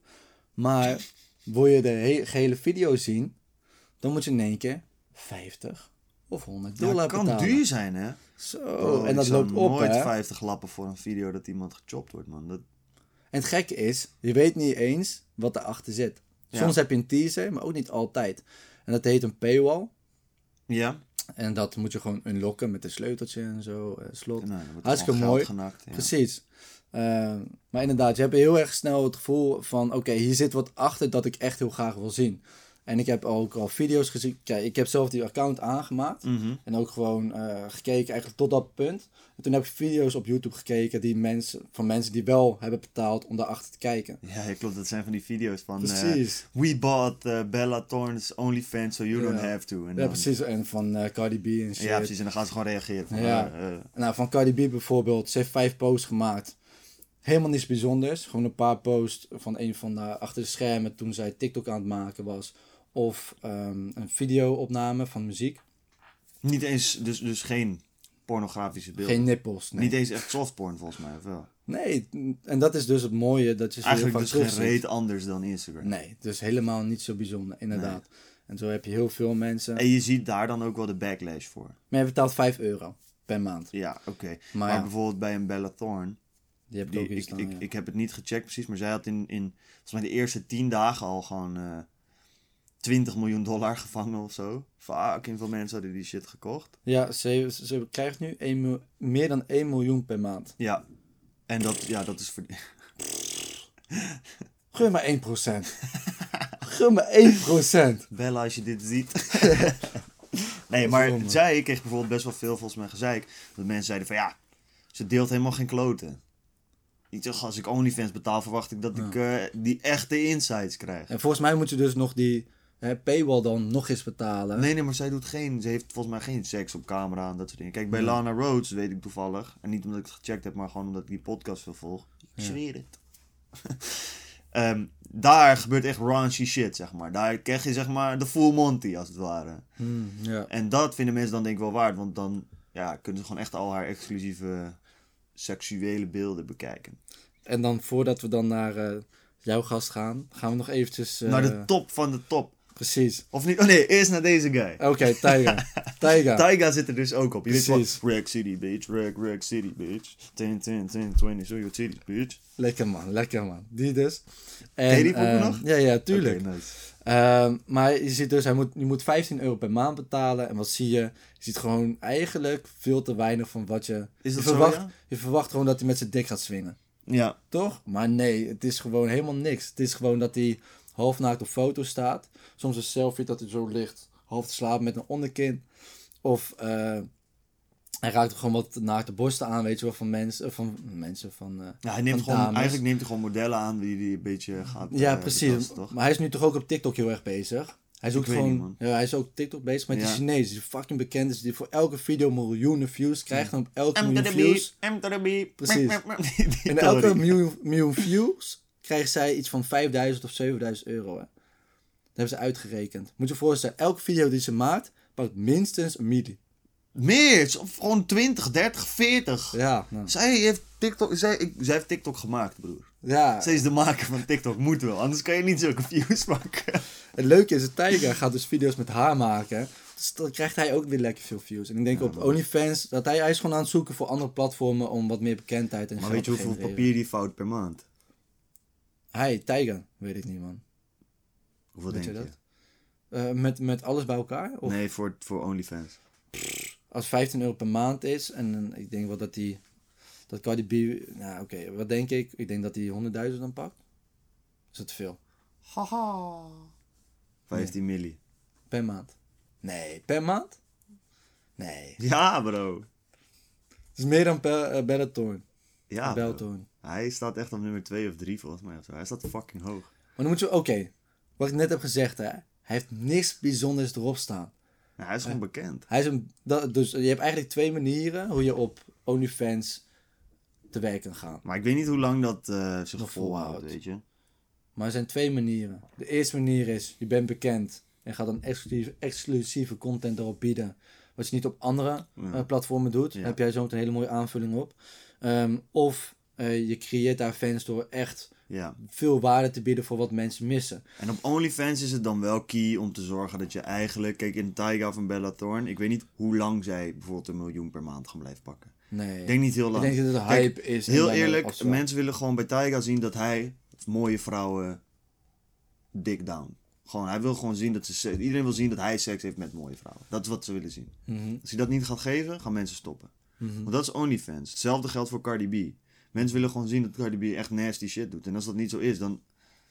Maar wil je de he- gehele video zien, dan moet je in één keer 50 of 100 Ja, dollar het kan betalen. duur zijn, hè? Zo, Bro, en dat loopt op, nooit hè. 50 lappen voor een video dat iemand gechopt wordt, man. Dat... En het gekke is, je weet niet eens wat erachter zit. Ja. Soms heb je een teaser, maar ook niet altijd. En dat heet een paywall. Ja? En dat moet je gewoon unlocken met een sleuteltje en zo, eh, slot. Nou, Hartstikke mooi. geld genakt. Ja. Precies. Eh, maar inderdaad, je hebt heel erg snel het gevoel van... oké, hier zit wat achter dat ik echt heel graag wil zien. En ik heb ook al video's gezien. Kijk, ik heb zelf die account aangemaakt. Mhm. En ook gewoon eh, gekeken eigenlijk tot dat punt. En toen heb ik video's op YouTube gekeken die mensen, van mensen die wel hebben betaald om daarachter te kijken. Ja, klopt. Dat zijn van die video's van... eh. We bought uh, Bella Thorne's OnlyFans, so you don't have to. En Ja, dan- precies. En van eh, Cardi B en shit. Ja, precies. En dan gaan ze gewoon reageren. Van, Ja. eh, eh, Nou, van Cardi B bijvoorbeeld. Ze heeft vijf posts gemaakt. Helemaal niets bijzonders. Gewoon een paar posts van een van de achter de schermen toen zij TikTok aan het maken was. Of ehm, een video-opname van muziek. niet eens, dus, dus geen pornografische beelden. Geen nippels. Nee. Niet eens echt softporn volgens mij, of wel? nee, en dat is dus het mooie dat je ze Eigenlijk dus geen reet anders dan Instagram. Nee, dus helemaal niet zo bijzonder, inderdaad. En zo heb je heel veel mensen. En je ziet daar dan ook wel de backlash voor. Maar je betaalt 5 euro per maand. Ja, oké. Maar, Maar, ja, bijvoorbeeld bij een Bella Thorne, die heb ik die, ook ik, staan. ik, ja. ik heb het niet gecheckt precies, maar zij had in, in volgens mij de eerste 10 dagen al gewoon eh 20 miljoen dollar gevangen of zo. Fucking veel mensen hadden die shit gekocht. Ja, ze, ze, krijgt nu 1 mil- meer dan 1 miljoen per maand. Ja. En dat, ja, dat is voor... Gun me 1%. Gun me 1%. Bella, als je dit ziet. nee, maar zij kreeg bijvoorbeeld best wel veel volgens mij gezeik. Dat mensen zeiden van ja, ze deelt helemaal geen kloten. Ik zeg, als ik OnlyFans betaal, verwacht ik dat ik eh, die echte insights krijg. En volgens mij moet je dus nog die hè, paywall dan nog eens betalen. Nee, nee, maar zij doet geen, ze heeft volgens mij geen seks op camera en dat soort dingen. Kijk, bij Ja. Lana Rhodes weet ik toevallig, en niet omdat ik het gecheckt heb, maar gewoon omdat ik die podcast veel volg. Ik zweer het. Ehm, daar gebeurt echt raunchy shit, zeg maar. Daar krijg je zeg maar de full Monty, als het ware. Hmm, ja. En dat vinden mensen dan denk ik wel waard, want dan ja, kunnen ze gewoon echt al haar exclusieve seksuele beelden bekijken. En dan voordat we dan naar eh, jouw gast gaan, gaan we nog eventjes... eh, Naar de top van de top. Precies. Of niet? Oh nee, eerst naar deze guy. Oké, Taiga. Taiga. Taiga zit er dus ook op. Je weet Precies. wat? Rack City, bitch. Rack, Rack City, bitch. 10, 10, 10, 20, show your titties, bitch. Lekker man, lekker man. Die dus. En, die pokoe ehm, nog? Ja, ja, tuurlijk. Oké, nice. Ehm, maar je ziet dus, hij moet, je moet 15 euro per maand betalen. En wat zie je? Je ziet gewoon eigenlijk veel te weinig van wat je... Is je dat verwacht, zo, ja? Je verwacht gewoon dat hij met zijn dik gaat swingen. Ja. Toch? Maar nee, het is gewoon helemaal niks. Het is gewoon dat hij half naakt op foto staat. Soms een selfie dat hij zo ligt, half te slapen met een onderkin. Of eh, hij raakt gewoon wat naakte borsten aan, weet je wel, van mensen. Van mensen, van... eh, Ja, hij neemt van gewoon, dames. eigenlijk neemt hij gewoon modellen aan die hij een beetje gaat Ja, eh, precies. betasten? Maar hij is nu toch ook op TikTok heel erg bezig. Hij zoekt weet gewoon, niet, ja, hij is ook TikTok bezig met Ja. die Chinees die fucking bekend is, die voor elke video miljoenen views krijgt en op elke miljoen views. B, M to the B. Precies. En elke miljoen, miljoen views krijgt zij iets van 5000 of 7000 euro. Hè. Dat hebben ze uitgerekend. Moet je voorstellen, elke video die ze maakt, pakt minstens een milli. Meer, of gewoon 20, 30, 40. Ja, nou, Zij heeft TikTok, zij, ik, zij heeft TikTok gemaakt, broer. ja. Zij is de maker van TikTok, moet wel. Anders kan je niet zulke views maken. Het leuke is, dat Tiger gaat dus video's met haar maken. Dus dan krijgt hij ook weer lekker veel views. En ik denk op OnlyFans, dat hij, hij is gewoon aan het zoeken voor andere platformen om wat meer bekendheid en Maar geld weet je hoeveel papier die fout per maand? Hij, Tiger, weet ik niet man. Hoeveel Weet denk je je? dat? Eh, met, met alles bij elkaar? Of Nee, voor, voor OnlyFans. als 15 euro per maand is, en ik denk wel dat die, dat Cardi B, nou oké, wat denk ik? Ik denk dat hij 100.000 dan pakt. Is dat te veel? Haha. 15 milli. Per maand? Nee, per maand? Nee. Ja, bro. Het is meer dan per uh, Bellatorn. Ja. Bellatorn. Hij staat echt op nummer 2 of 3 volgens mij. Of zo. Hij staat fucking hoog. Maar dan moet je, oké, wat ik net heb gezegd, hè. Hij heeft niks bijzonders erop staan. Ja, hij is gewoon bekend. Hij is een, dat, dus je hebt eigenlijk twee manieren hoe je op OnlyFans te werk kan gaan. Maar ik weet niet hoe lang dat eh zich Nog volhoudt, weet je. Maar er zijn twee manieren. De eerste manier is, je bent bekend en gaat dan exclusieve, exclusieve content erop bieden. Wat je niet op andere Ja. eh, platformen doet. Ja. Daar heb jij zo een hele mooie aanvulling op. Ehm, of eh, je creëert daar fans door echt Ja. veel waarde te bieden voor wat mensen missen. En op OnlyFans is het dan wel key om te zorgen dat je eigenlijk... Kijk, in Taiga van Bella Thorne, ik weet niet hoe lang zij bijvoorbeeld een miljoen per maand gaan blijven pakken. Nee. Ik denk niet heel Ik lang. denk dat het Kijk, hype is. Heel eerlijk, mensen willen gewoon bij Taiga zien dat hij mooie vrouwen dik down. Gewoon, hij wil gewoon zien dat ze... Iedereen wil zien dat hij seks heeft met mooie vrouwen. Dat is wat ze willen zien. Mhm, Als hij dat niet gaat geven, gaan mensen stoppen. mhm. Want dat is OnlyFans. Hetzelfde geldt voor Cardi B. Mensen willen gewoon zien dat Cardi B echt nasty shit doet. En als dat niet zo is, dan...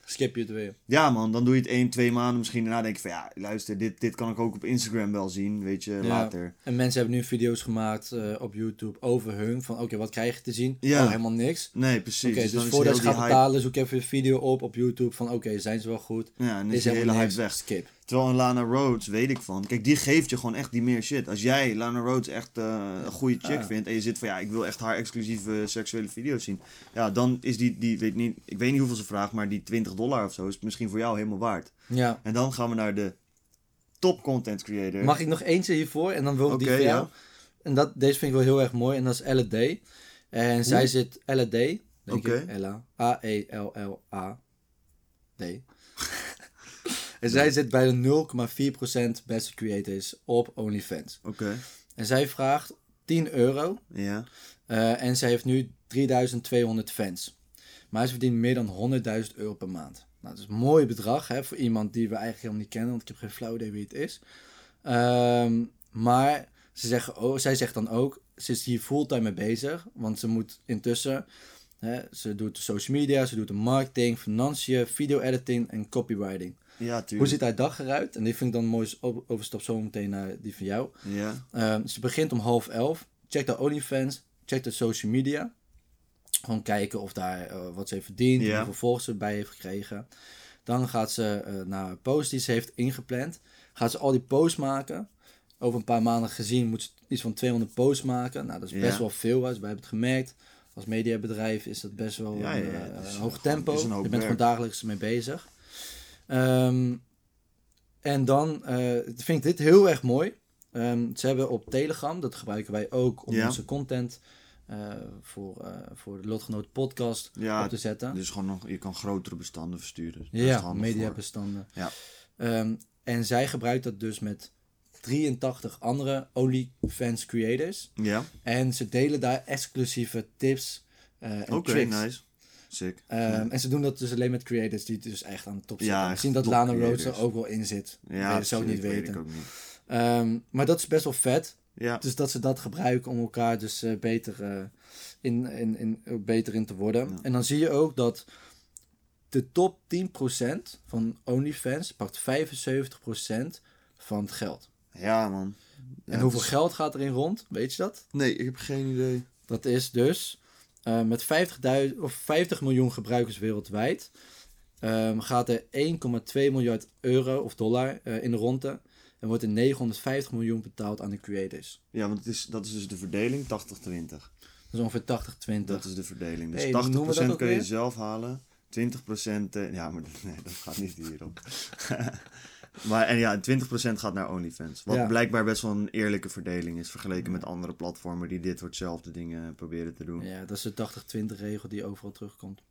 Skip je het weer. Ja man, dan doe je het één, twee maanden misschien. Daarna denk je van ja, luister, dit, dit kan ik ook op Instagram wel zien. Weet je, Ja. later. En mensen hebben nu video's gemaakt eh, op YouTube over hun. Van oké, wat krijg je te zien? Ja. Oh, helemaal niks. Nee, precies. Oké, dus, is voordat die hype- betalen, zoek even een video op op YouTube van oké, zijn ze wel goed? Ja, en Is is die hele hype weg. Skip. Terwijl een Lana Rhodes, weet ik van. Kijk, die geeft je gewoon echt die meer shit. Als jij Lana Rhodes echt eh, een goede chick Ja. vindt en je zit van ja, ik wil echt haar exclusieve seksuele video's zien. Ja, dan is die, die weet niet, ik weet niet hoeveel ze vraagt, maar die 20 dollar of zo is misschien voor jou helemaal waard. Ja. En dan gaan we naar de top content creator. Mag ik nog eentje hiervoor en dan wil ik die voor jou. ja. En dat, deze vind ik wel heel erg mooi en dat is LD. En zij zit LD, denk Oké. ik. Ella. A-E-L-L-A-D. En zij zit bij de 0,4% beste creators op OnlyFans. Oké, En zij vraagt 10 euro ja. eh, en zij heeft nu 3200 fans. Maar ze verdient meer dan 100.000 euro per maand. Nou, dat is een mooi bedrag hè, voor iemand die we eigenlijk helemaal niet kennen, want ik heb geen flauw idee wie het is. Ehm, maar ze zeggen, oh, zij zegt dan ook, ze is hier fulltime mee bezig, want ze moet intussen, hè, ze doet social media, ze doet de marketing, financiën, video-editing en copywriting. Ja, tuurlijk. Hoe ziet haar dag eruit? En die vind ik dan een mooie overstap zo meteen naar die van jou. Ja, Ehm, ze begint om half elf. Check de OnlyFans. Check de social media. Gewoon kijken of daar eh, wat ze heeft verdiend. Ja. Hoeveel volgers ze erbij heeft gekregen. Dan gaat ze eh, naar een post die ze heeft ingepland. Gaat ze al die posts maken. Over een paar maanden gezien moet ze iets van 200 posts maken. Nou, dat is best Ja. wel veel. Dus wij hebben het gemerkt. als mediabedrijf is dat best wel Ja, ja, een ja, eh, hoog tempo. je bent gewoon dagelijks mee bezig. Ehm, en dan eh, vind ik dit heel erg mooi. Ehm, ze hebben op Telegram, dat gebruiken wij ook om Ja. onze content eh, voor, eh, voor de Lotgenoot podcast Ja, op te zetten. dus gewoon nog, je kan grotere bestanden versturen. Ja, mediabestanden. Ja. Ehm, en zij gebruikt dat dus met 83 andere OnlyFans creators. Ja, En ze delen daar exclusieve tips eh en oké, tricks. nice. Sick. Ehm, En ze doen dat dus alleen met creators die dus echt aan de top zitten. Ja, zien dat Lana Rhodes er ook wel in zit. ja, dat zou ik niet weten. ik ook niet. Ehm, maar dat is best wel vet. Ja, Dus dat ze dat gebruiken om elkaar dus eh, beter, eh, in, in, in, beter in te worden. Ja. En dan zie je ook dat de top 10% van OnlyFans pakt 75% van het geld. ja man. Ja, en hoeveel is- geld gaat erin rond? Weet je dat? Nee, ik heb geen idee. Dat is dus eh, met 50, of 50 miljoen gebruikers wereldwijd ehm, gaat er 1,2 miljard euro of dollar eh, in de ronde. En wordt er 950 miljoen betaald aan de creators. Ja, want het is, dat is dus de verdeling 80-20. Dat is ongeveer 80-20. Dat is de verdeling. Dus Hey, hoe noemen we 80% dat ook kun je zelf halen. 20% eh, ja, maar nee, dat gaat niet hierop. maar en ja, 20% gaat naar OnlyFans. Wat Ja. blijkbaar best wel een eerlijke verdeling is vergeleken met andere platformen die dit soortzelfde dingen proberen te doen. Ja. Ja, dat is de 80-20 regel die overal terugkomt.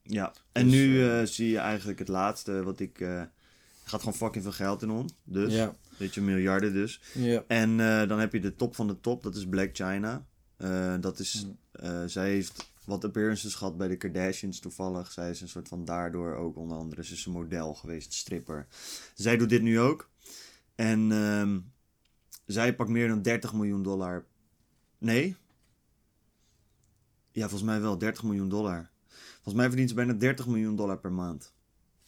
En Dus, nu eh, eh, zie je eigenlijk het laatste wat ik. eh gaat gewoon fucking veel geld in om. Dus, Ja, weet je, miljarden dus. ja. En dan heb je de top van de top, dat is Black China. Dat is, Mm. zij heeft wat appearances gehad bij de Kardashians toevallig. Zij is een soort van daardoor ook onder andere, ze is een model geweest, stripper. Zij doet dit nu ook. En ehm, zij pakt meer dan 30 miljoen dollar. Nee? Ja, volgens mij wel 30 miljoen dollar. Volgens mij verdient ze bijna 30 miljoen dollar per maand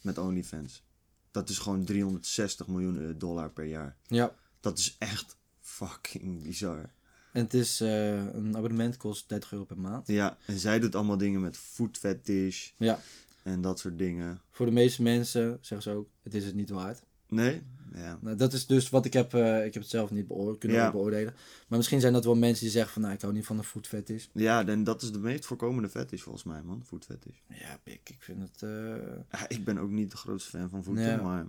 met OnlyFans. Dat is gewoon 360 miljoen eh, dollar per jaar. ja. Dat is echt fucking bizar. En het is, eh, een abonnement kost 30 euro per maand. Ja, en zij doet allemaal dingen met food fetish Ja, en dat soort dingen. voor de meeste mensen zeggen ze ook, het is het niet waard. Nee? Ja. Nou, dat is dus wat ik heb, eh, ik heb het zelf niet beoor kunnen Ja. beoordelen. Maar misschien zijn dat wel mensen die zeggen van, nou, ik hou niet van een food fetish. Ja, en dat is de meest voorkomende fetish volgens mij, man. Food fetish. Ja, ik, ik vind het... eh, Ja, ik ben ook niet de grootste fan van voeten, Ja. maar...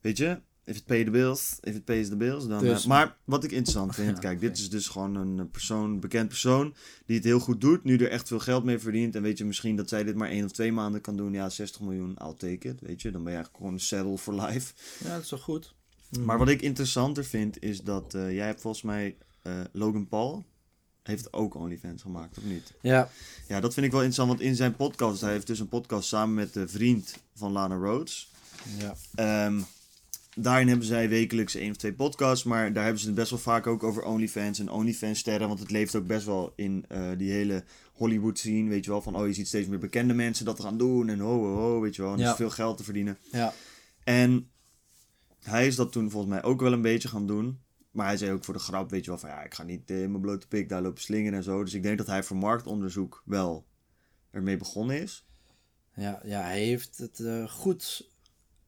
Weet je, if it pay the bills, if it pays the bills, dan... Dus- eh, maar wat ik interessant vind, Ja, kijk, dit is dus gewoon een eh, persoon, bekend persoon, die het heel goed doet, nu er echt veel geld mee verdient. En weet je, misschien dat zij dit maar één of twee maanden kan doen. Ja, 60 miljoen, I'll take it, weet je. Dan ben je eigenlijk gewoon settle for life. ja, dat is wel goed. Maar wat ik interessanter vind, is dat eh, jij hebt volgens mij Logan Paul heeft ook OnlyFans gemaakt, of niet? Ja, Ja, dat vind ik wel interessant, want in zijn podcast, hij heeft dus een podcast samen met de vriend van Lana Rhodes. ja. Ehm, daarin hebben zij wekelijks één of twee podcasts, maar daar hebben ze het best wel vaak ook over OnlyFans en OnlyFans-sterren, want het leeft ook best wel in eh, die hele Hollywood scene, weet je wel, van oh, je ziet steeds meer bekende mensen dat gaan doen en ho, ho, ho, weet je wel, en Ja. is veel geld te verdienen. ja. En hij is dat toen volgens mij ook wel een beetje gaan doen. Maar hij zei ook voor de grap, weet je wel, van ja, ik ga niet eh, in mijn blote pik daar lopen slingeren en zo. Dus ik denk dat hij voor marktonderzoek wel ermee begonnen is. Ja, ja, hij heeft het eh, goed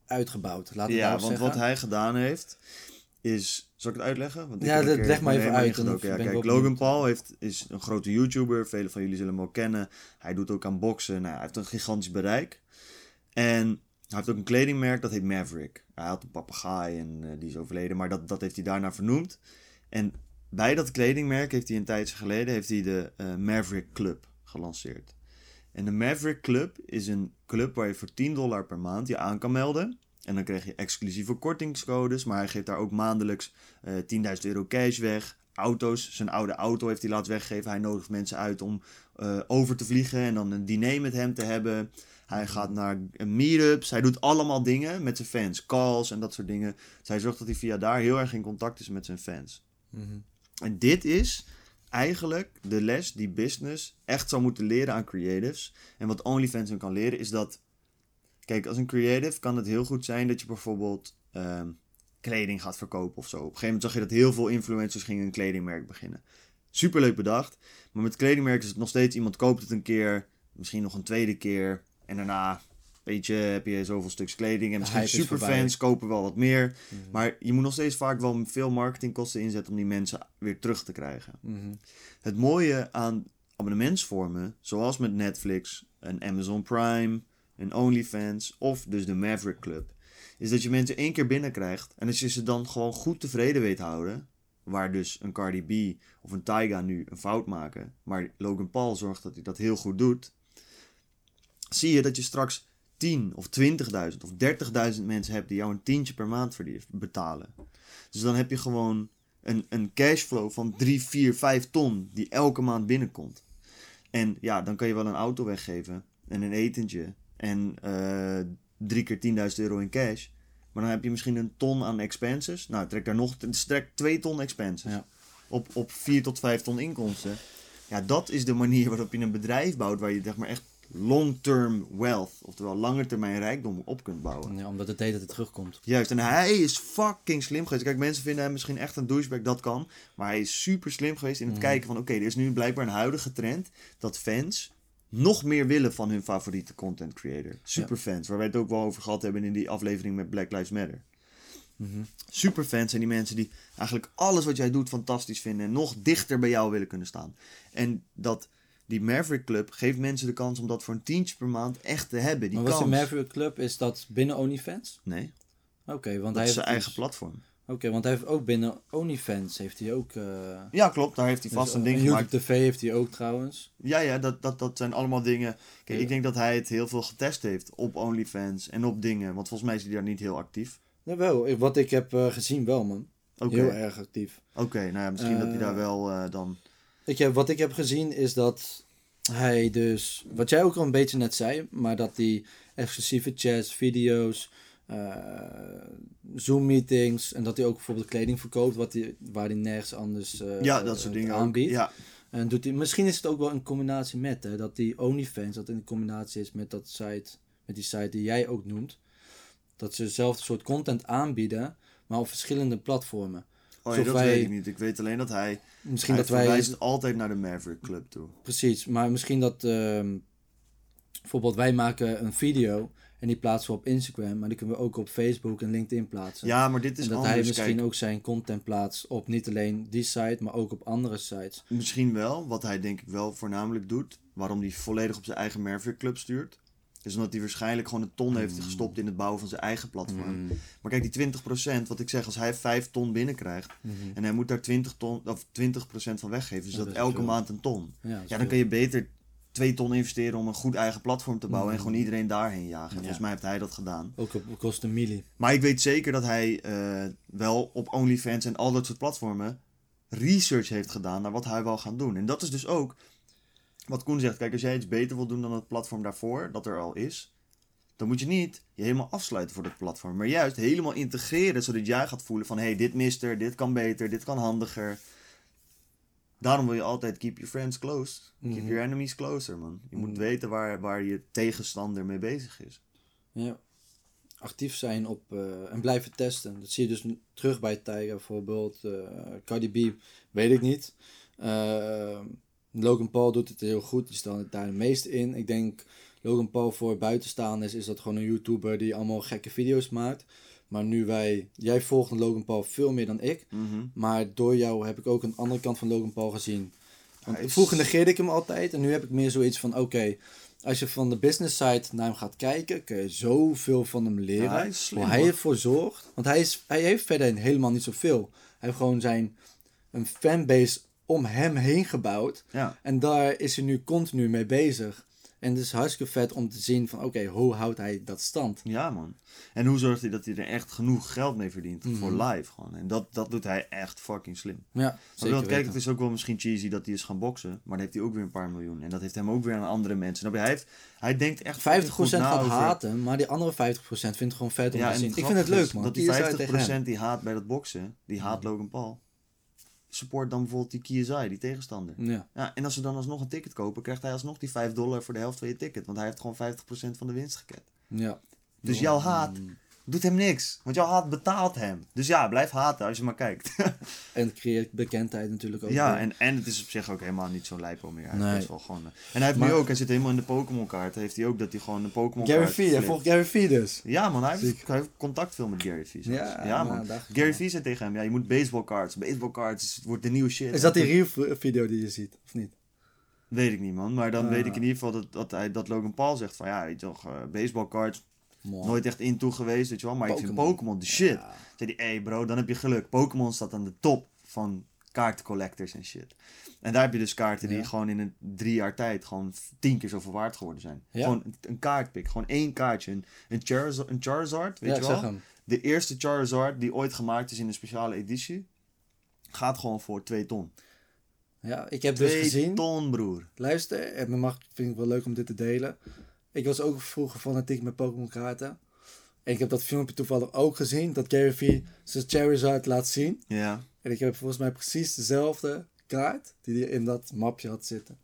uitgebouwd. We ja, want zeggen. wat hij gedaan heeft, is... Zal ik het uitleggen? Want ik Ja, dat- leg maar even uit. Ja, kijk, Logan. Paul heeft, is een grote YouTuber. Velen van jullie zullen hem wel kennen. Hij doet ook aan boksen. Nou, hij heeft een gigantisch bereik. En hij heeft ook een kledingmerk, dat heet Maverick. Hij had een papegaai en eh, die is overleden, maar dat, dat heeft hij daarna vernoemd. En bij dat kledingmerk heeft hij een tijdje geleden heeft hij de eh, Maverick Club gelanceerd. En de Maverick Club is een club waar je voor 10 dollar per maand je aan kan melden. En dan krijg je exclusieve kortingscodes, maar hij geeft daar ook maandelijks eh 10.000 euro cash weg. Auto's, zijn oude auto heeft hij laten weggeven. Hij nodigt mensen uit om eh, over te vliegen en dan een diner met hem te hebben. Hij gaat naar meetups. Hij doet allemaal dingen met zijn fans. Calls en dat soort dingen. Dus hij zorgt dat hij via daar heel erg in contact is met zijn fans. Mhm. En dit is eigenlijk de les die business echt zou moeten leren aan creatives. En wat OnlyFans hem kan leren is dat... Kijk, als een creative kan het heel goed zijn dat je bijvoorbeeld ehm, kleding gaat verkopen of zo. Op een gegeven moment zag je dat heel veel influencers gingen een kledingmerk beginnen. Superleuk bedacht. Maar met kledingmerk is het nog steeds iemand koopt het een keer. Misschien nog een tweede keer. En daarna, weet je, heb je zoveel stuks kleding. En misschien superfans kopen wel wat meer. Mhm. Maar je moet nog steeds vaak wel veel marketingkosten inzetten om die mensen weer terug te krijgen. Mhm. Het mooie aan abonnementsvormen, zoals met Netflix, een Amazon Prime, een OnlyFans of dus de Maverick Club, is dat je mensen één keer binnenkrijgt en als je ze dan gewoon goed tevreden weet houden, waar dus een Cardi B of een Tyga nu een fout maken, maar Logan Paul zorgt dat hij dat heel goed doet, zie je dat je straks 10 of 20.000 of 30.000 mensen hebt die jou een tientje per maand betalen. Dus dan heb je gewoon een, een cashflow van 3, 4, 5 ton die elke maand binnenkomt. En ja, dan kan je wel een auto weggeven en een etentje en eh, drie keer 10.000 euro in cash. Maar dan heb je misschien een ton aan expenses. Nou, trek daar nog trek 2 ton expenses. Ja. Op, op 4 tot 5 ton inkomsten. Ja, dat is de manier waarop je een bedrijf bouwt waar je zeg maar echt long-term wealth, oftewel lange termijn rijkdom op kunt bouwen. Ja, omdat het deed dat het terugkomt. Juist, en hij is fucking slim geweest. Kijk, mensen vinden hem misschien echt een douchebag, dat kan. Maar hij is super slim geweest in het Mhm. kijken van... Oké, er is nu blijkbaar een huidige trend dat fans nog meer willen van hun favoriete content creator. Superfans, waar wij het ook wel over gehad hebben in die aflevering met Black Lives Matter. Mhm. Superfans zijn die mensen die eigenlijk alles wat jij doet fantastisch vinden... en nog dichter bij jou willen kunnen staan. En dat... Die Maverick Club geeft mensen de kans om dat voor een tientje per maand echt te hebben. Die maar wat kans. is de Maverick Club? Is dat binnen OnlyFans? Nee, Oké, want dat hij is heeft zijn eigen dus- platform. Oké, want hij heeft ook binnen OnlyFans heeft hij ook. eh, Ja, klopt. Daar heeft hij dus, vast een eh, ding gemaakt. YouTube TV heeft hij ook trouwens. Ja, ja, dat, dat, dat zijn allemaal dingen. Kijk, Ja. ik denk dat hij het heel veel getest heeft op OnlyFans en op dingen. Want volgens mij is hij daar niet heel actief. Jawel, wat ik heb eh, gezien wel man. Heel erg actief. Oké, nou ja, misschien dat hij daar wel dan. Ik heb, wat ik heb gezien is dat hij dus, wat jij ook al een beetje net zei, maar dat die exclusieve chats, video's, eh, Zoom meetings en dat hij ook bijvoorbeeld kleding verkoopt wat hij, waar hij nergens anders eh, ja, dat soort dingen aanbiedt. Ja, En doet hij, misschien is het ook wel in combinatie met, hè, dat die OnlyFans, dat in combinatie is met dat site, met die site die jij ook noemt. Dat ze dezelfde soort content aanbieden, maar op verschillende platformen. Oh, ja, dat wij- weet ik niet. Ik weet alleen dat hij. Misschien hij dat wij. verwijst altijd naar de Maverick Club toe. Precies, maar misschien dat ehm, bijvoorbeeld wij maken een video en die plaatsen we op Instagram, maar die kunnen we ook op Facebook en LinkedIn plaatsen. Ja, maar dit is en dat anders. hij misschien Kijk, ook zijn content plaatst op niet alleen die site, maar ook op andere sites. misschien wel. Wat hij denk ik wel voornamelijk doet. Waarom hij volledig op zijn eigen Maverick Club stuurt. Is omdat hij waarschijnlijk gewoon een ton heeft gestopt in het bouwen van zijn eigen platform. Maar kijk, die 20%, wat ik zeg, als hij 5 ton binnenkrijgt en hij moet daar 20, ton, of 20% van weggeven, dus Ja, dat elke veel. maand een ton. Ja, dan veel. kan je beter 2 ton investeren om een goed eigen platform te bouwen en gewoon iedereen daarheen jagen. En Ja. volgens mij heeft hij dat gedaan. Ook op kosten milie. Maar ik weet zeker dat hij eh, wel op OnlyFans en al dat soort platformen research heeft gedaan naar wat hij wil gaan doen. En dat is dus ook wat Koen zegt. Kijk, als jij iets beter wil doen dan het platform daarvoor, dat er al is, dan moet je niet je helemaal afsluiten voor dat platform. Maar juist helemaal integreren, zodat jij gaat voelen van... hé, hey, dit mist er, dit kan beter, dit kan handiger. Daarom wil je altijd keep your friends close. Keep Mhm. your enemies closer, man. Je moet Mhm. weten waar, waar je tegenstander mee bezig is. Ja. Actief zijn op eh, en blijven testen. Dat zie je dus terug bij Tiger bijvoorbeeld. eh Cardi B, weet ik niet. Eh, Logan Paul doet het heel goed. Die staat daar het meest in. Ik denk Logan Paul voor buitenstaanders is dat gewoon een YouTuber die allemaal gekke video's maakt. Maar nu wij, jij volgt Logan Paul veel meer dan ik. Mhm. Maar door jou heb ik ook een andere kant van Logan Paul gezien. Want is- vroeger negeerde ik hem altijd. En nu heb ik meer zoiets van, oké, als je van de business side naar hem gaat kijken, kun je zoveel van hem leren. Ja, hij slim, hoe hij ervoor zorgt. Want hij, is, hij heeft verder helemaal niet zoveel. Hij heeft gewoon zijn een fanbase om hem heen gebouwd. Ja. En daar is hij nu continu mee bezig. En het is hartstikke vet om te zien van, oké, hoe houdt hij dat stand? Ja, man. En hoe zorgt hij dat hij er echt genoeg geld mee verdient voor Mhm. live gewoon. En dat, dat doet hij echt fucking slim. Ja, zeker want kijk, het is ook wel misschien cheesy dat hij is gaan boksen. Maar dan heeft hij ook weer een paar miljoen. En dat heeft hem ook weer aan andere mensen. Hij, heeft, hij denkt echt 50% fucking goed na gaat over- haten, maar die andere 50% vindt het gewoon vet om Ja, te en zien. Ik vind het leuk, man. Dat Die die is uit 50% tegen hem. die haat bij dat boksen, die haat Logan Paul. Support dan bijvoorbeeld die KSI, die tegenstander. Ja. Ja, en als ze dan alsnog een ticket kopen, krijgt hij alsnog die 5 dollar voor de helft van je ticket. Want hij heeft gewoon 50% van de winst geket. ja. Dus jouw haat doet hem niks. Want jouw haat betaalt hem. Dus ja, blijf haten als je maar kijkt. En het creëert bekendheid natuurlijk ook. ja, weer. en, en het is op zich ook helemaal niet zo'n lijpo meer. Hij Nee. best wel gewoon, eh, en hij heeft Maar- nu ook, hij zit helemaal in de Pokémon kaart. Heeft hij ook dat hij gewoon een Pokémon Gary kaart Vee, hij volgt Gary Vee dus. Ja man, hij heeft, Ziek. hij heeft contact veel met Gary Vee. zelfs. Ja, ja maar man. Gary. Vee zei tegen hem, ja je moet baseball cards. Baseball cards wordt de nieuwe shit. Is dat die reel video die je ziet, of niet? Weet ik niet, man. Maar dan Ah. weet ik in ieder geval dat, dat, hij, dat Logan Paul zegt van... Ja, weet je toch, eh baseballcards, Nooit echt in toe geweest, weet je wel. Maar ik vind Pokémon. De shit. Ja. Zei hij, hey bro, dan heb je geluk. Pokémon staat aan de top van kaartcollectors en shit. En daar heb je dus kaarten die Ja. gewoon in een drie jaar tijd gewoon tien keer zoveel waard geworden zijn. Ja. Gewoon een, een kaartpik, gewoon één kaartje. Een, een, Charizard, een Charizard, weet je wel? De eerste Charizard die ooit gemaakt is in een speciale editie, gaat gewoon voor 2 ton. Ja, ik heb dus 2 gezien. ton, broer. Luister, en dan mag, vind ik wel leuk om dit te delen. Ik was ook vroeger fanatiek met Pokémon kaarten. En ik heb dat filmpje toevallig ook gezien. Dat Gary Vee zijn Charizard laat zien. Ja. En ik heb volgens mij precies dezelfde kaart die hij in dat mapje had zitten.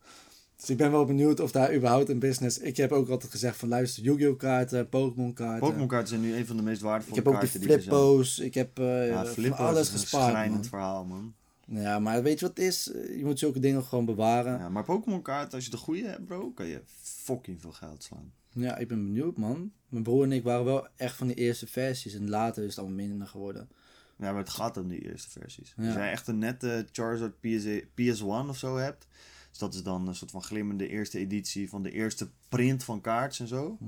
Dus ik ben wel benieuwd of daar überhaupt een business... Ik heb ook altijd gezegd van luister, Yu-Gi-Oh kaarten, Pokémon kaarten. Pokémon kaarten zijn nu een van de meest ik waardevolle heb ook die kaarten die er zijn. flippo's. Ik heb eh, Ja, van Flippo's alles is een gespaard, verhaal, man. Ja, maar weet je wat het is? Je moet zulke dingen gewoon bewaren. Ja, maar Pokémon kaarten, als je de goede hebt, bro, kan je fucking veel geld slaan. Ja, ik ben benieuwd, man. Mijn broer en ik waren wel echt van die eerste versies. En later is het allemaal minder geworden. Ja, maar het gaat om die eerste versies. Ja. Als jij echt een nette Charizard PSA, PS1 of zo hebt, dus dat is dan een soort van glimmende eerste editie van de eerste print van kaarts en zo.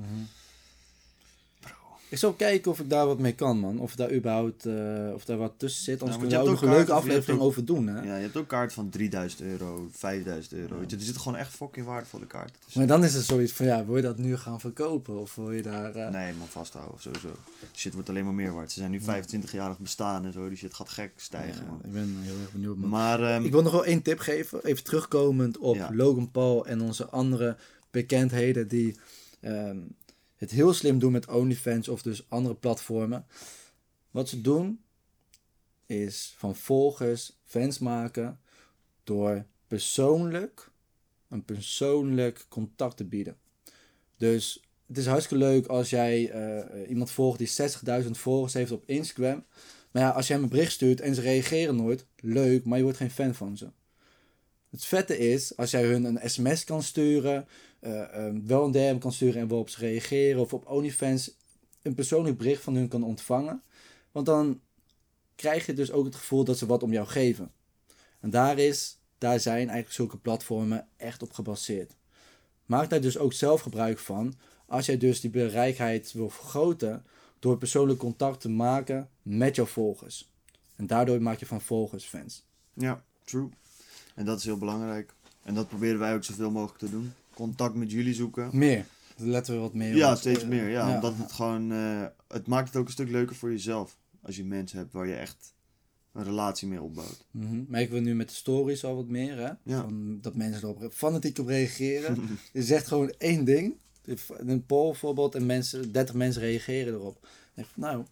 Ik zal kijken of ik daar wat mee kan, man. Of daar überhaupt eh, of daar wat tussen zit. Anders want kunnen we ook nog een leuke aflevering ook- over doen, hè. Ja, je hebt ook kaarten van 3000 euro, 5000 euro. Weet je, er zitten gewoon echt fucking waardevolle kaarten tussen. Maar dan is het zoiets van, ja, wil je dat nu gaan verkopen? Of wil je daar... eh, Nee, man, vasthouden, sowieso. Die shit wordt alleen maar meer waard. Ze zijn nu 25-jarig bestaan en zo, die shit gaat gek stijgen, ja, man. ik ben heel erg benieuwd, man. Maar, ehm, Ik wil nog wel één tip geven. Even terugkomend op Ja. Logan Paul en onze andere bekendheden die ehm, het heel slim doen met OnlyFans of dus andere platformen. Wat ze doen is van volgers fans maken door persoonlijk een persoonlijk contact te bieden. Dus het is hartstikke leuk als jij eh, iemand volgt die 60.000 volgers heeft op Instagram. Maar ja, als je hem een bericht stuurt en ze reageren nooit, leuk, maar je wordt geen fan van ze. Het vette is, als jij hun een sms kan sturen, eh, eh, wel een DM kan sturen en wel op ze reageren, of op OnlyFans een persoonlijk bericht van hun kan ontvangen. Want dan krijg je dus ook het gevoel dat ze wat om jou geven. En daar, is, daar zijn eigenlijk zulke platformen echt op gebaseerd. Maak daar dus ook zelf gebruik van. Als jij dus die bereikheid wil vergroten door persoonlijk contact te maken met jouw volgers. En daardoor maak je van volgers fans. ja, true. En dat is heel belangrijk. En dat proberen wij ook zoveel mogelijk te doen. Contact met jullie zoeken. Meer. Daar letten we wat meer Ja, op. steeds meer. Ja, omdat het gewoon... eh, het maakt het ook een stuk leuker voor jezelf. Als je mensen hebt waar je echt een relatie mee opbouwt. Mhm. Merken we nu met de stories al wat meer, hè? Ja. Van, dat mensen erop fanatiek op reageren. je zegt gewoon één ding. Een poll bijvoorbeeld en mensen, 30 mensen reageren erop. Denk nou,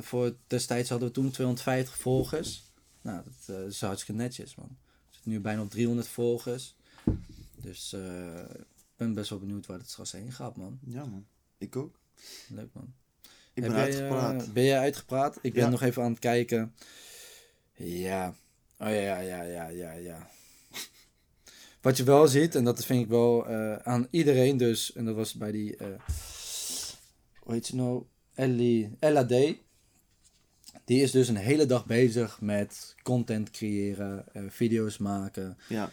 voor destijds hadden we toen 250 volgers. Nou, dat eh, is hartstikke netjes, man. We zitten nu bijna op 300 volgers. Dus eh, ik ben best wel benieuwd waar het straks heen gaat, man. Ja, man. Ik ook. Leuk, man. Ik ben jij, uitgepraat. eh, ben jij uitgepraat? Ik ben Ja. nog even aan het kijken. Ja. Oh ja, ja, ja, ja, ja, ja. Wat je wel ziet, en dat vind ik wel eh, aan iedereen dus, en dat was bij die, hoe heet ze nou? Ellie, Ella D. Die is dus een hele dag bezig met content creëren, video's maken. ja.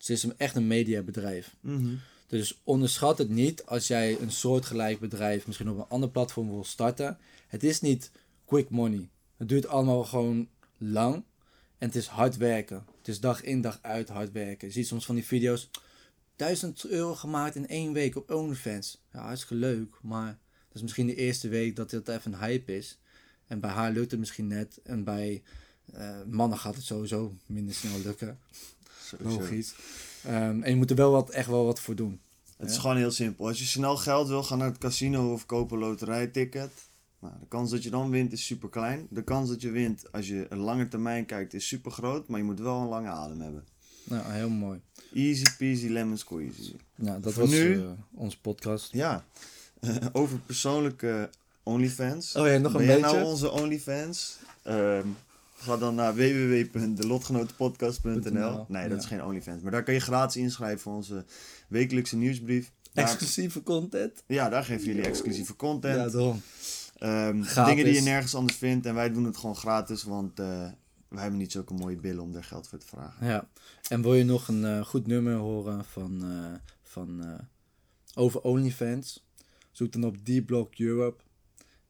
Ze is echt een mediabedrijf. Mhm. Dus onderschat het niet als jij een soortgelijk bedrijf misschien op een ander platform wil starten. Het is niet quick money. Het duurt allemaal gewoon lang. En het is hard werken. Het is dag in dag uit hard werken. Je ziet soms van die video's. 1000 euro gemaakt in één week op OnlyFans. Ja, hartstikke leuk. Maar dat is misschien de eerste week dat het even een hype is. En bij haar lukt het misschien net. En bij eh, mannen gaat het sowieso minder snel lukken. Logisch. Ehm, en je moet er wel wat, echt wel wat voor doen. Het is gewoon heel simpel. Als je snel geld wil, ga naar het casino of koop een loterijticket. Nou, de kans dat je dan wint is super klein. De kans dat je wint als je een lange termijn kijkt is super groot. Maar je moet wel een lange adem hebben. Nou, heel mooi. Easy peasy lemon squeezy. Nou, dat Voor was nu- eh, onze podcast. Ja, over persoonlijke OnlyFans. Oh ja, nog een ben beetje. nou onze OnlyFans? Ehm, ga dan naar www.delotgenotenpodcast.nl Nee, dat is geen OnlyFans. Maar daar kan je gratis inschrijven voor onze wekelijkse nieuwsbrief. Daar, Exclusieve content. ja, daar geven jullie exclusieve content. Ja, daarom. Ehm, dingen die je nergens anders vindt. En wij doen het gewoon gratis, want eh, wij hebben niet zulke mooie billen om daar geld voor te vragen. Ja. En wil je nog een eh, goed nummer horen van, eh, van over OnlyFans? Zoek dan op D-Block Europe.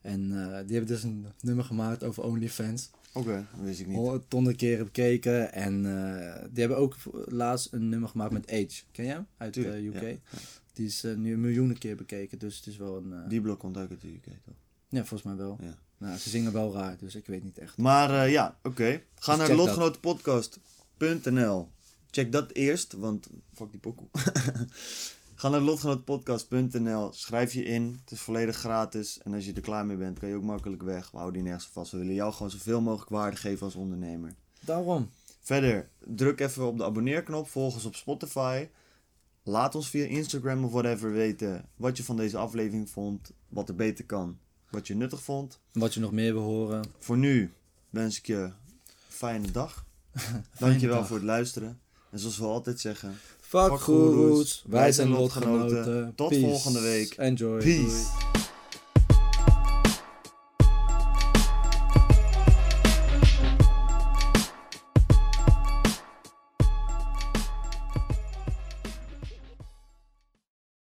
En die hebben dus een nummer gemaakt over OnlyFans. Oké, dat wist ik niet. Honderd keren bekeken. En eh, die hebben ook laatst een nummer gemaakt met Age. Ken je hem? Uit eh, Tuurlijk, UK. ja. Die is eh, nu een miljoenen keer bekeken. Dus het is wel een... eh, Die blok komt ook uit de UK, toch? Ja, volgens mij wel. Ja. Nou, ze zingen wel raar. Dus ik weet niet echt. Maar eh, ja, oké. Ga Dus naar lotgenotenpodcast.nl. Check dat eerst, want fuck die pokoe. Ga naar lotgenotenpodcast.nl. Schrijf je in. Het is volledig gratis. En als je er klaar mee bent, kan je ook makkelijk weg. We houden die nergens vast. We willen jou gewoon zoveel mogelijk waarde geven als ondernemer. Daarom. Verder, druk even op de abonneerknop. Volg ons op Spotify. Laat ons via Instagram of whatever weten wat je van deze aflevering vond. Wat er beter kan. Wat je nuttig vond. Wat je nog meer wil horen. Voor nu wens ik je een fijne dag. Dankjewel dag. voor het luisteren. En zoals we altijd zeggen, Fuck Fuck goeroes. goeroes. Wij zijn lotgenoten. lotgenoten. Tot Peace. volgende week. Enjoy. peace. Doei.